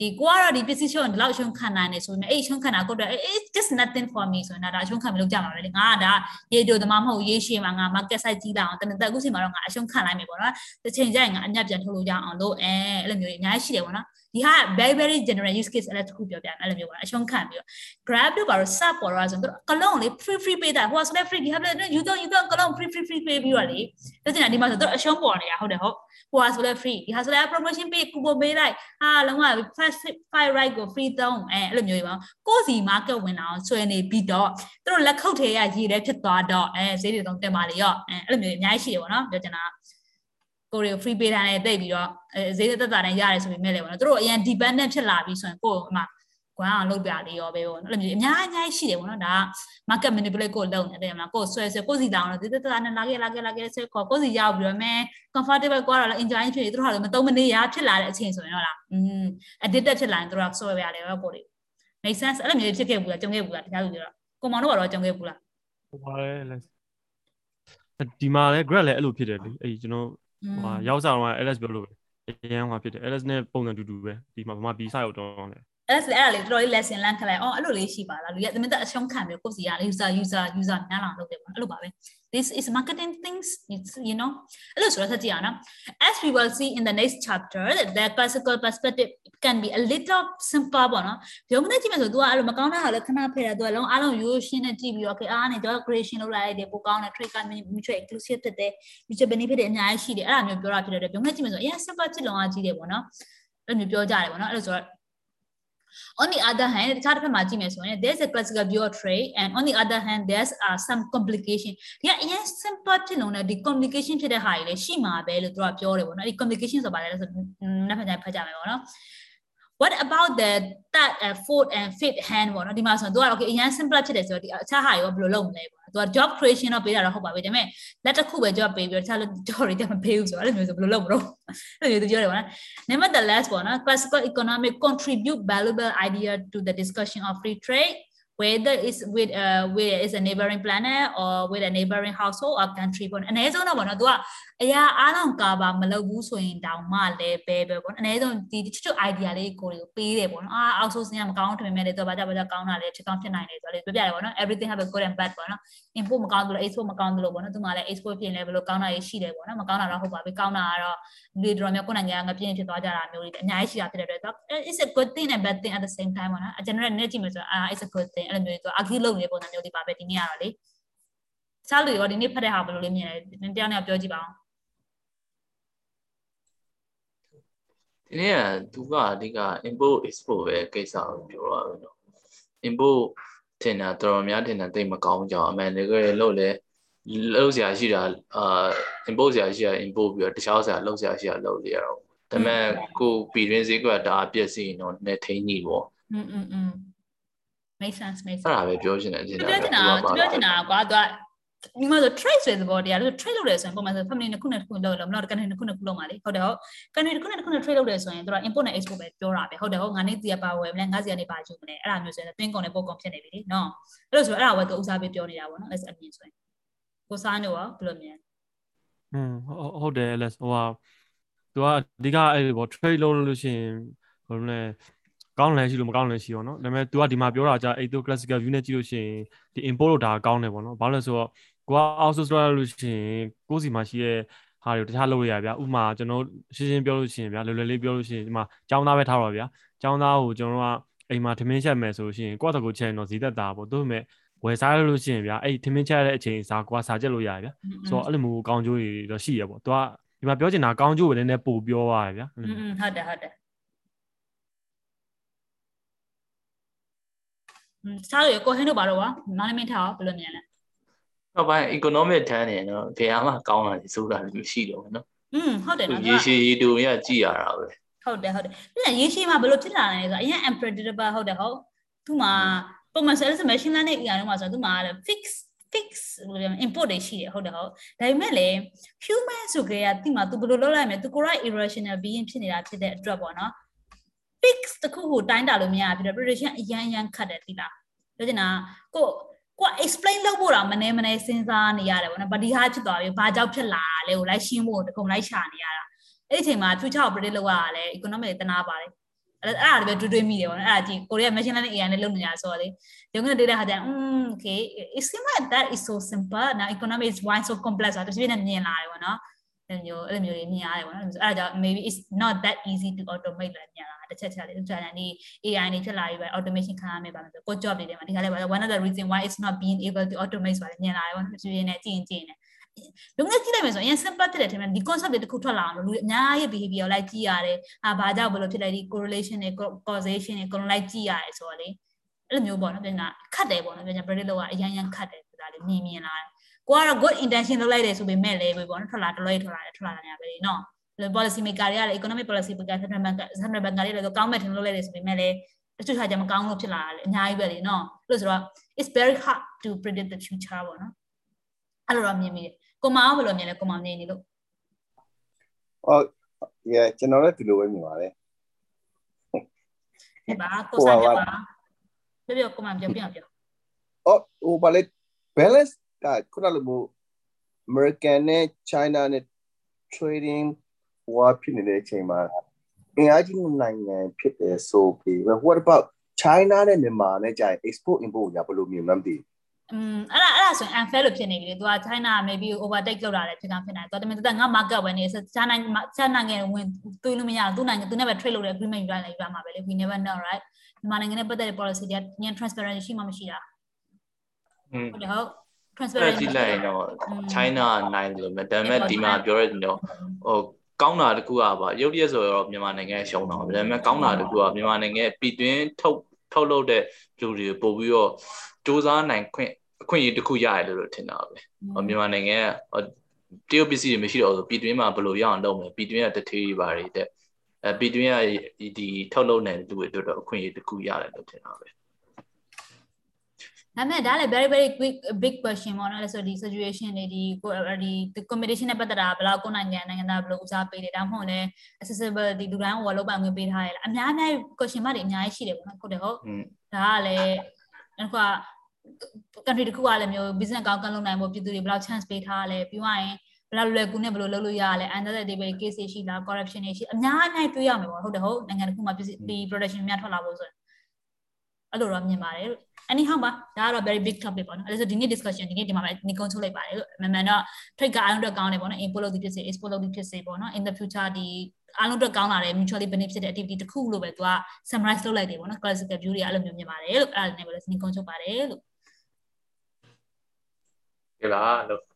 ဒီကိုကတော့ဒီပစ္စည်းရှုံးဒီလောက်ရှုံးခံနိုင်နေဆိုရင်အဲ့ရှုံးခံတာကိုတော့ it's just nothing for me ဆိုရင်ဒါရှုံးခံမလို့ကြမှာပဲလေငါကဒါရေတိုသမားမဟုတ်ရေရှည်မှာငါ market size ကြီးလာအောင်တနက်အခုချိန်မှာတော့ငါအရှုံးခံလိုက်မယ်ပေါ့နော်တစ်ချိန်ကျရင်ငါအမြတ်ပြန်ထုတ်လို့ရအောင်လို့အဲအဲ့လိုမျိုးအများကြီးရှိတယ်ပေါ့နော်ဒီဟာ very very general use case အဲ့ဒါတခုပြောပြမယ်အဲ့လိုမျိုးပေါ့နော်အရှုံးခံပြီးတော့ grab တို့ဘာလို့ sub ပေါ်တော့ဆိုတော့ကလုံးလေ free free ပေးတာဟိုဆိုလည်း free ဒီဟာလည်းယူတော့ယူတော့ကလုံး free free free ပေးပြီးတော့လေပြောချင်တာဒီမှာဆိုတော့အရှုံးပေါ်နေတာဟုတ်တယ်ဟုတ်ဟိုဆိုလည်း free ဒီဟာဆိုလည်း promotion ပေး coupon ပေးလိုက်ဟာလုံးဝ fast five right ကို free သုံးအဲအဲ့လိုမျိုးပေါ့ကိုစီ market ဝင်အောင်ဆွဲနေပြီးတော့သူတို့လက်ခုပ်ထဲရရည်ရဲဖြစ်သွားတော့အဲဈေးတွေတော့တင်ပါလေရောအဲအဲ့လိုမျိုးအများကြီးရှိတယ်ပေါ့နော်ပြောချင်တာ ကိုရီ free pay တိုင်းနဲ့တိတ်ပြီးတော့ဈေးသက်သက်တိုင်းရတယ်ဆိုပေမဲ့လည်းပေါ့နော်သူတို့အရင် dependent ဖြစ်လာပြီးဆိုရင်ကိုယ်အမှကွမ်းအောင်လုပ်ပြလေးရောပဲပေါ့နော်အဲ့လိုမျိုးအများအများကြီးရှိတယ်ပေါ့နော်ဒါက market manipulate ကိုလုပ်နေတယ်မလားကိုဆွဲဆွဲကိုစီတောင်းတော့ဒီတက်တာနဲ့လာခဲ့လာခဲ့လာခဲ့ဆွဲခေါ်ကိုစီရောက်ပြီးတော့မဲ comfortable ကိုကတော့ enjoy ဖြစ်နေသူတို့ဟာလည်းမသုံးမနေရဖြစ်လာတဲ့အချိန်ဆိုရင်တော့လားอืม addicted ဖြစ်လာရင်သူတို့ကဆွဲပြရတယ်ပေါ့ကိုတွေ make sense အဲ့လိုမျိုးဖြစ်ခဲ့ဘူးလားကြုံခဲ့ဘူးလားတခြားလူတွေတော့ကိုမောင်တို့ကတော့ကြုံခဲ့ဘူးလားဟုတ်ပါတယ်လဲဒီမှာလဲ grad လဲအဲ့လိုဖြစ်တယ်လေအဲ့ကျွန်တော် ဟိုရောက်စားတော့ LS ပြောလို့ပဲအရန်ဟိုဖြစ်တယ် LS နဲ့ပုံစံတူတူပဲဒီမှာဗမာပြည်စရောက်တော့လဲ အဲ့ဒါအဲ့ဒါလေးတော်တော်လေး lesson လမ်းခလိုက်အော်အဲ့လိုလေးရှိပါလားလူရသမင်းသက်အရှုံးခံပြီးကိုယ့်စီက user user user များလာလုပ်တယ်ပေါ့အဲ့လိုပါပဲ this is marketing things it's you know အဲ့လိုဆိုတော့ဆက်ကြည့်အောင်နော် as we will see in the next chapter the classical perspective can be a little simple ပေါ့နော်ရုံးနဲ့ကြည့်မယ်ဆို तू ကအဲ့လိုမကောင်းတဲ့ဟာလည်းခဏဖေးတာ तू ကလုံးအားလုံးရိုးရှင်းနဲ့ကြည့်ပြီးတော့ okay အားနဲ့ကျွန်တော် creation လုပ်လိုက်တယ်ပိုကောင်းတဲ့ trade က mutual exclusive ဖြစ်တယ် mutual benefit တွေအများကြီးရှိတယ်အဲ့ဒါမျိုးပြောတာဖြစ်တဲ့အတွက်ရုံးနဲ့ကြည့်မယ်ဆိုအရင် simple ချစ်လုံးအားကြီးတယ်ပေါ့နော်အဲ့လိုမျိုးပြောကြတယ်ပေါ့နော်အဲ့လိုဆိုတော့ on the other hand တခြားတစ်ဖက်မှာကြည့်မယ်ဆိုရင် there's a classical view of trade and on the other hand there's uh, some complication ဒီကအရင် simple ဖြစ်လုံးနဲ့ဒီ complication ဖြစ်တဲ့ဟာတွေလည်းရှိမှာပဲလို့သူကပြောတယ်ပေါ့နော်ဒီ complication ဆိုတာဘာလဲဆိုတော့နောက်ဖက်ကျဖတ်ကြမယ်ပေါ့နော် what about the third and fourth and fifth hand ပေါ့နော်ဒီမှာဆိုရင် तू က okay အရင် simple ဖြစ်တယ်ဆိုတော့ဒီအခြားဟာရောဘယ်လိုလုပ်မလဲပေါ့ နော် तू က job creation တော့ပေးတာတော့ဟုတ်ပါပြီဒါပေမဲ့လက်တစ်ခုပဲ job ပေးပြီးတော့အခြား job တွေတက်မပေးဘူးဆိုတော့အဲ့လိုမျိုးဆိုဘယ်လိုလုပ်မလို့အဲ့လိုမျိုးသူပြောတယ်ပေါ့နော် nevertheless ပေါ့နော် classical economic contribute valuable idea to the discussion of free trade whether is with uh with is a neighboring planet or with a neighboring household or country ပေါ့အနည်းဆုံးတော့ပေါ့နော် तू ကအရာအားလုံးကာပါမလုပ်ဘူးဆိုရင်တောင်မှလည်းပဲပဲပေါ့အနည်းဆုံးဒီချွတ်ချွတ် idea လေးကိုတွေကိုပေးတယ်ပေါ့နော်အာ outsourcing ကမကောင်းထင်မဲ့လေ तू ဘာကြဘာကြကောင်းတာလေချက်ကောင်းဖြစ်နိုင်တယ်ဆိုတော့လေပြပြတယ်ပေါ့နော် everything have a good and bad ပေါ့နော် import မကောင်းဘူးလို့ export မကောင်းဘူးလို့ပေါ့နော် तू မှလည်း export ဖြစ်နေဘယ်လိုကောင်းတာတွေရှိတယ်ပေါ့နော်မကောင်းတာတော့ဟုတ်ပါပြီကောင်းတာကတော့လူတွေတော်များကိုယ်နိုင်ငံကငပြင်းဖြစ်သွားကြတာမျိုးတွေအများကြီးရှိတာဖြစ်တဲ့အတွက် it's a good thing and bad thing at the same time ပေါ့နော် general နဲ့ကြည့်မယ်ဆိုတော့ ah it's a good thing အဲ့လိုမျိုးတွေ argue လုပ်နေတဲ့ပုံစံမျိုးတွေပါပဲဒီနေ့ကတော့လေစားလူရောဒီနေ့ဖတ်တဲ့ဟာဘယ်လိုလေးမြင်လဲတရားနဲ့ပြောကြည့်ပါအောင်ဒီနေ့ကသူကအဓိက import export ပဲကိစ္စကိုပြောတာပဲเนาะ import ထင်တာတော်တော်များထင်တာတိတ်မကောင်းကြအောင်အမှန်တကယ်လို့လေလောက်ဆရာရှိတာအာ import ဆရာရှိတာ import ပြီးတော့တခြားဆရာလောက်ဆရာရှိတာလောက်နေရတော့ဒါပေမဲ့ကိုပြည်တွင်းဈေးကွက်ဒါအပြည့်စီတော့နဲ့ထိန်းညိပေါ့อืมอืมอืม make sense make sense အဲ့ဒါပဲပြောချင်တယ်တင်တာပြောချင်တာပြောချင်တာကွာသူကဒီမှာဆို trade ဆိုတဲ့သဘောတရားလို့ trade လုပ်တယ်ဆိုရင်ပုံမှန်ဆို family တစ်ခုနဲ့တစ်ခုလုပ်လို့မလို့ country တစ်ခုနဲ့တစ်ခုလုပ်မှာလေဟုတ်တယ်ဟုတ် country တစ်ခုနဲ့တစ်ခုနဲ့ trade လုပ်တယ်ဆိုရင်သူက import နဲ့ export ပဲပြောတာပဲဟုတ်တယ်ဟုတ်ငါနေစီကပါဝယ်မလဲငါစီကနေပါယူမလဲအဲ့ဒါမျိုးဆိုရင်တွင်းကုန်နဲ့ပို့ကုန်ဖြစ်နေပြီလေနော်အဲ့လိုဆိုအဲ့ဒါဝယ်သူဥစားပေးပြောနေတာပေါ့နော် let's အမြင်ဆိုရင်ကိုစားနေရောဘယ်လိုမြင်อืมဟုတ်တယ် let's ဟိုဟာသူကအဓိကအဲ့ပေါ့ trade လုပ်လို့ရှိရင်ဘယ်လိုလဲ ကောင်းလည်းရှိလို့မကောင်းလည်းရှိရောနော်ဒါပေမဲ့ तू ကဒီမှာပြောတာကြာအဲ့ तू classical view နဲ့ကြည့်လို့ရှိရင်ဒီ import လို့ဒါကောင်းတယ်ပေါ့နော်ဘာလို့လဲဆိုတော့ကိုက outsource လုပ်ရလို့ရှိရင်ကိုစီမှာရှိရဲ့ဟာတွေတခြားလုပ်ရဗျာဥမာကျွန်တော်ရှင်းရှင်းပြောလို့ရှိရင်ဗျာလွယ်လွယ်လေးပြောလို့ရှိရင်ဒီမှာចောင်းသားပဲထားပါဗျာចောင်းသားကိုကျွန်တော်ကအိမ်မှာထမင်းချက်မယ်ဆိုလို့ရှိရင်ကိုယ့်တကူချက်ရင်တော့ဈေးသက်တာပေါ့ဒါပေမဲ့ဝယ်စားလို့ရှိရင်ဗျာအဲ့ထမင်းချက်ရတဲ့အချိန်စားကိုကစားချက်လို့ရဗျာဆိုတော့အဲ့လိုမျိုးကောင်းကျိုးတွေတော့ရှိရပေါ့ तू ကဒီမှာပြောချင်တာကောင်းကျိုးကိုလည်းနည်းနည်းပို့ပြောရတယ်ဗျာอืมဟုတ်တယ်ဟုတ်တယ် စားရကိုဟင်းတို့ဘာတော့ကွာမနမင်းထားဘယ်လိုမြင်လဲနောက်ပိုင်း economic ထမ်းနေနော်ဘယ်မှကောင်းတာလေစိုးတာလည်းရှိတော့ဘူးနော်อืมဟုတ်တယ်နော်ရေရှည်ရေတူရကြည့်ရတာပဲဟုတ်တယ်ဟုတ်တယ်ပြန်ရေရှည်မှာဘယ်လိုဖြစ်လာလဲဆိုတော့အရင် unpredictable ဟုတ်တယ်ဟုတ်သူ့မှာပုံမှန် sales machine learning အရာတော့မှာဆိုတော့သူ့မှာ fix fix ဘယ်လို import တွေရှိတယ်ဟုတ်တယ်ဟုတ်ဒါပေမဲ့လေ human ဆိုကြရတိမှာ तू ဘယ်လိုလုပ်လိုက်မလဲ तू correct irrational being ဖြစ်နေတာဖြစ်တဲ့အတွက်ပေါ့နော် fix တခုကိုတိုင်းတာလို့မရဘူးပြတော့ prediction အရန်အရန်ခတ်တယ်တိလား ပြောချင်တာကိုကို explain လုပ်ဖို့တော့မနေမနေစဉ်းစားနေရတယ်ပေါ့နော်ဗဒီဟာဖြစ်သွားပြီဘာကြောင့်ဖြစ်လာလဲကိုလိုက်ရှင်းဖို့တကုံလိုက်ရှာနေရတာအဲ့ဒီအချိန်မှာ future ကို predict လုပ်ရတာလေ economic တနာပါတယ်အဲ့အဲ့ဒါလည်းပဲတွေးတွေးမိတယ်ပေါ့နော်အဲ့ဒါကြည့်ကိုရီးယား machine learning AI နဲ့လုပ်နေတာဆိုတော့လေရုံးက data ဟာတဲ့ um okay it seems like that is so simple now economy is why so complex ဆိုတော့တစ်ပြည့်နဲ့မြင်လာတယ်ပေါ့နော်အဲ့မျိုးအဲ့လိုမျိုးတွေမြင်ရတယ်ပေါ့နော်အဲ့ဒါကြောင့် maybe it's not that easy to automate လည်းမြင်လာ တစ်ချက်ချက်လေးတစ်ချက်ချက်လေး AI နေဖြစ်လာပြီးပဲ automation ခံရမယ်ပါမယ်ဆိုကို job တွေထဲမှာဒီခါလေးပါ one of the reason why it's not being able to automate ဆိုတာမြင်လာတယ်ပေါ့နော်ပြင်းနေကြည့်ရင်ကြည့်နေလုံးဝကြည့်လိုက်မယ်ဆိုရင် simple ဖြစ်တဲ့ထဲမှာဒီ concept တွေတစ်ခုထွက်လာအောင်လို့လူအများကြီး behavior လိုက်ကြည့်ရတယ်။အာဘာကြောင့်ဘယ်လိုဖြစ်လဲဒီ correlation တွေ causation တွေအကုန်လိုက်ကြည့်ရတယ်ဆိုတော့လေအဲ့လိုမျိုးပေါ့နော်ပြန်ကခတ်တယ်ပေါ့နော်ပြန်က predict လုပ်ရအရင်ရန်ခတ်တယ်ဆိုတာလေမြင်မြင်လာတယ်။ကိုကတော့ good intention လုပ်လိုက်တယ်ဆိုပေမဲ့လည်းပေါ့နော်ထွက်လာတလွဲထွက်လာတယ်ထွက်လာတယ်ပဲလေနော်။ policy maker တွေကလည်း economic policy maker central bank central bank တွေလည်းကောင်းမဲ့ထင်လို့လိုက်တယ်ဆိုပေမဲ့လည်းတချို့ခြားကြမကောင်းလို့ဖြစ်လာတယ်အများကြီးပဲလေနော်လို့ဆိုတော့ it's very hard to predict the future ပေါ့နော်အဲ့လိုတော့မြင်မိတယ်ကိုမအောင်ဘယ်လိုမြင်လဲကိုမမြင်နေလို့ဟုတ် yeah ကျွန်တော်လည်းဒီလိုပဲမြင်ပါတယ်ဒီပါကိုစားကြပါပြောပြောကိုမပြောပြပြောအော်ဟိုဘာလဲ balance ကခုနလိုမျိုး American နဲ့ China နဲ့ trading ဟိုဖြစ်နေတဲ့အချိန်မှာအင်အားကြီးနိုင်ငံဖြစ်တယ်ဆိုပြီး what about China နဲ့မြန်မာနဲ့ကြာ export import ညာဘယ်လိုမြင်မှန်းမသိဘူးอืมအဲ့ဒါအဲ့ဒါဆိုရင် unfair လို့ဖြစ်နေပြီလေ။ तू က China maybe overtake လုပ်တာလည်းဖြစ်ကောင်းဖြစ်နိုင်တယ်။ तू တမင်တက်ငါ market ဝင်နေစချာနိုင်ချာနိုင်ငံဝင်သူလို့မရဘူး။သူနိုင်ငံသူနဲ့ပဲ trade လုပ်တဲ့ agreement ယူလိုက်လိုက်ယူရမှာပဲလေ။ we never know right ။မြန်မာနိုင်ငံနဲ့ပတ်သက်တဲ့ policy တွေကညံ transparent ရှိမှမရှိတာ။อืมဟုတ်တယ်ဟုတ် transparent ကြည့်လိုက်ရင်တော့ China နိုင်လို့မဒါပေမဲ့ဒီမှာပြောရတဲ့ညတော့ဟို ကောင်းတာတကူကပါရုပ်ရက်ဆိုတော့မြန်မာနိုင်ငံရှုံးတော့ဒါပေမဲ့ကောင်းတာတကူကမြန်မာနိုင်ငံပြည်တွင်းထုတ်ထုတ်လုပ်တဲ့လူတွေပို့ပြီးတော့စ조사နိုင်ခွင့်အခွင့်အရေးတခုရတယ်လို့ထင်တာပဲမြန်မာနိုင်ငံကတရုတ်ပစ္စည်းတွေမရှိတော့ဘူးပြည်တွင်းမှာဘယ်လိုရအောင်လုပ်မလဲပြည်တွင်းကတထေးတွေပါတွေတဲ့အဲပြည်တွင်းကဒီထုတ်လုပ်နေတဲ့လူတွေအတွက်တော့အခွင့်အရေးတခုရတယ်လို့ထင်တာပဲ ဒါပေမဲ့ဒါလည်း very very quick big question ပေါ့နော်လဲဆိုဒီ situation တွေဒီဒီ competition နဲ့ပတ်သက်တာဘယ်လောက်ကိုနိုင်ငံနိုင်ငံသားဘယ်လိုဦးစားပေးတယ်ဒါမှမဟုတ်လဲ accessibility လူတိုင်းဝယ်လို့ပိုင်ဝင်ပေးထားရလားအများအများ question mark တွေအများကြီးရှိတယ်ပေါ့နော်ဟုတ်တယ်ဟုတ်ဒါကလည်းနောက်တစ်ခါ country တစ်ခုကလည်းမျိုး business ကောင်းကန်းလုပ်နိုင်ဖို့ပြည်သူတွေဘယ်လောက် chance ပေးထားရလဲပြီးသွားရင်ဘယ်လောက်လွယ်ကူနဲ့ဘယ်လိုလုပ်လို့ရရလဲ under the table case တွေရှိလား corruption တွေရှိအများအများတွေးရမယ်ပေါ့ဟုတ်တယ်ဟုတ်နိုင်ငံတစ်ခုမှာဒီ production များထွက်လာဖို့ဆိုရင်အဲ့လိုတော့မြင်ပါတယ်လို့ anyhow ပါဒါကတော့ very big topic ပေါ့နော်အဲ့ဒါဆိုဒီနေ့ discussion ဒီနေ့ဒီမှာပဲနေကုန်းချုပ်လိုက်ပါတယ်လို့မမှန်တော့ trade ကအားလုံးတော့ကောင်းတယ်ပေါ့နော် import လုပ်သည်ဖြစ်စေ export လုပ်သည်ဖြစ်စေပေါ့နော် in the future ဒီအားလုံးတော့ကောင်းလာတယ် mutually benefit တဲ့ activity တစ်ခုလို့ပဲသူက summarize လုပ်လိုက်တယ်ပေါ့နော် classical view တွေအဲ့လိုမျိုးမြင်ပါတယ်လို့အဲ့ဒါနဲ့ပဲနေကုန်းချုပ်ပါတယ်လို့ကဲလားလို့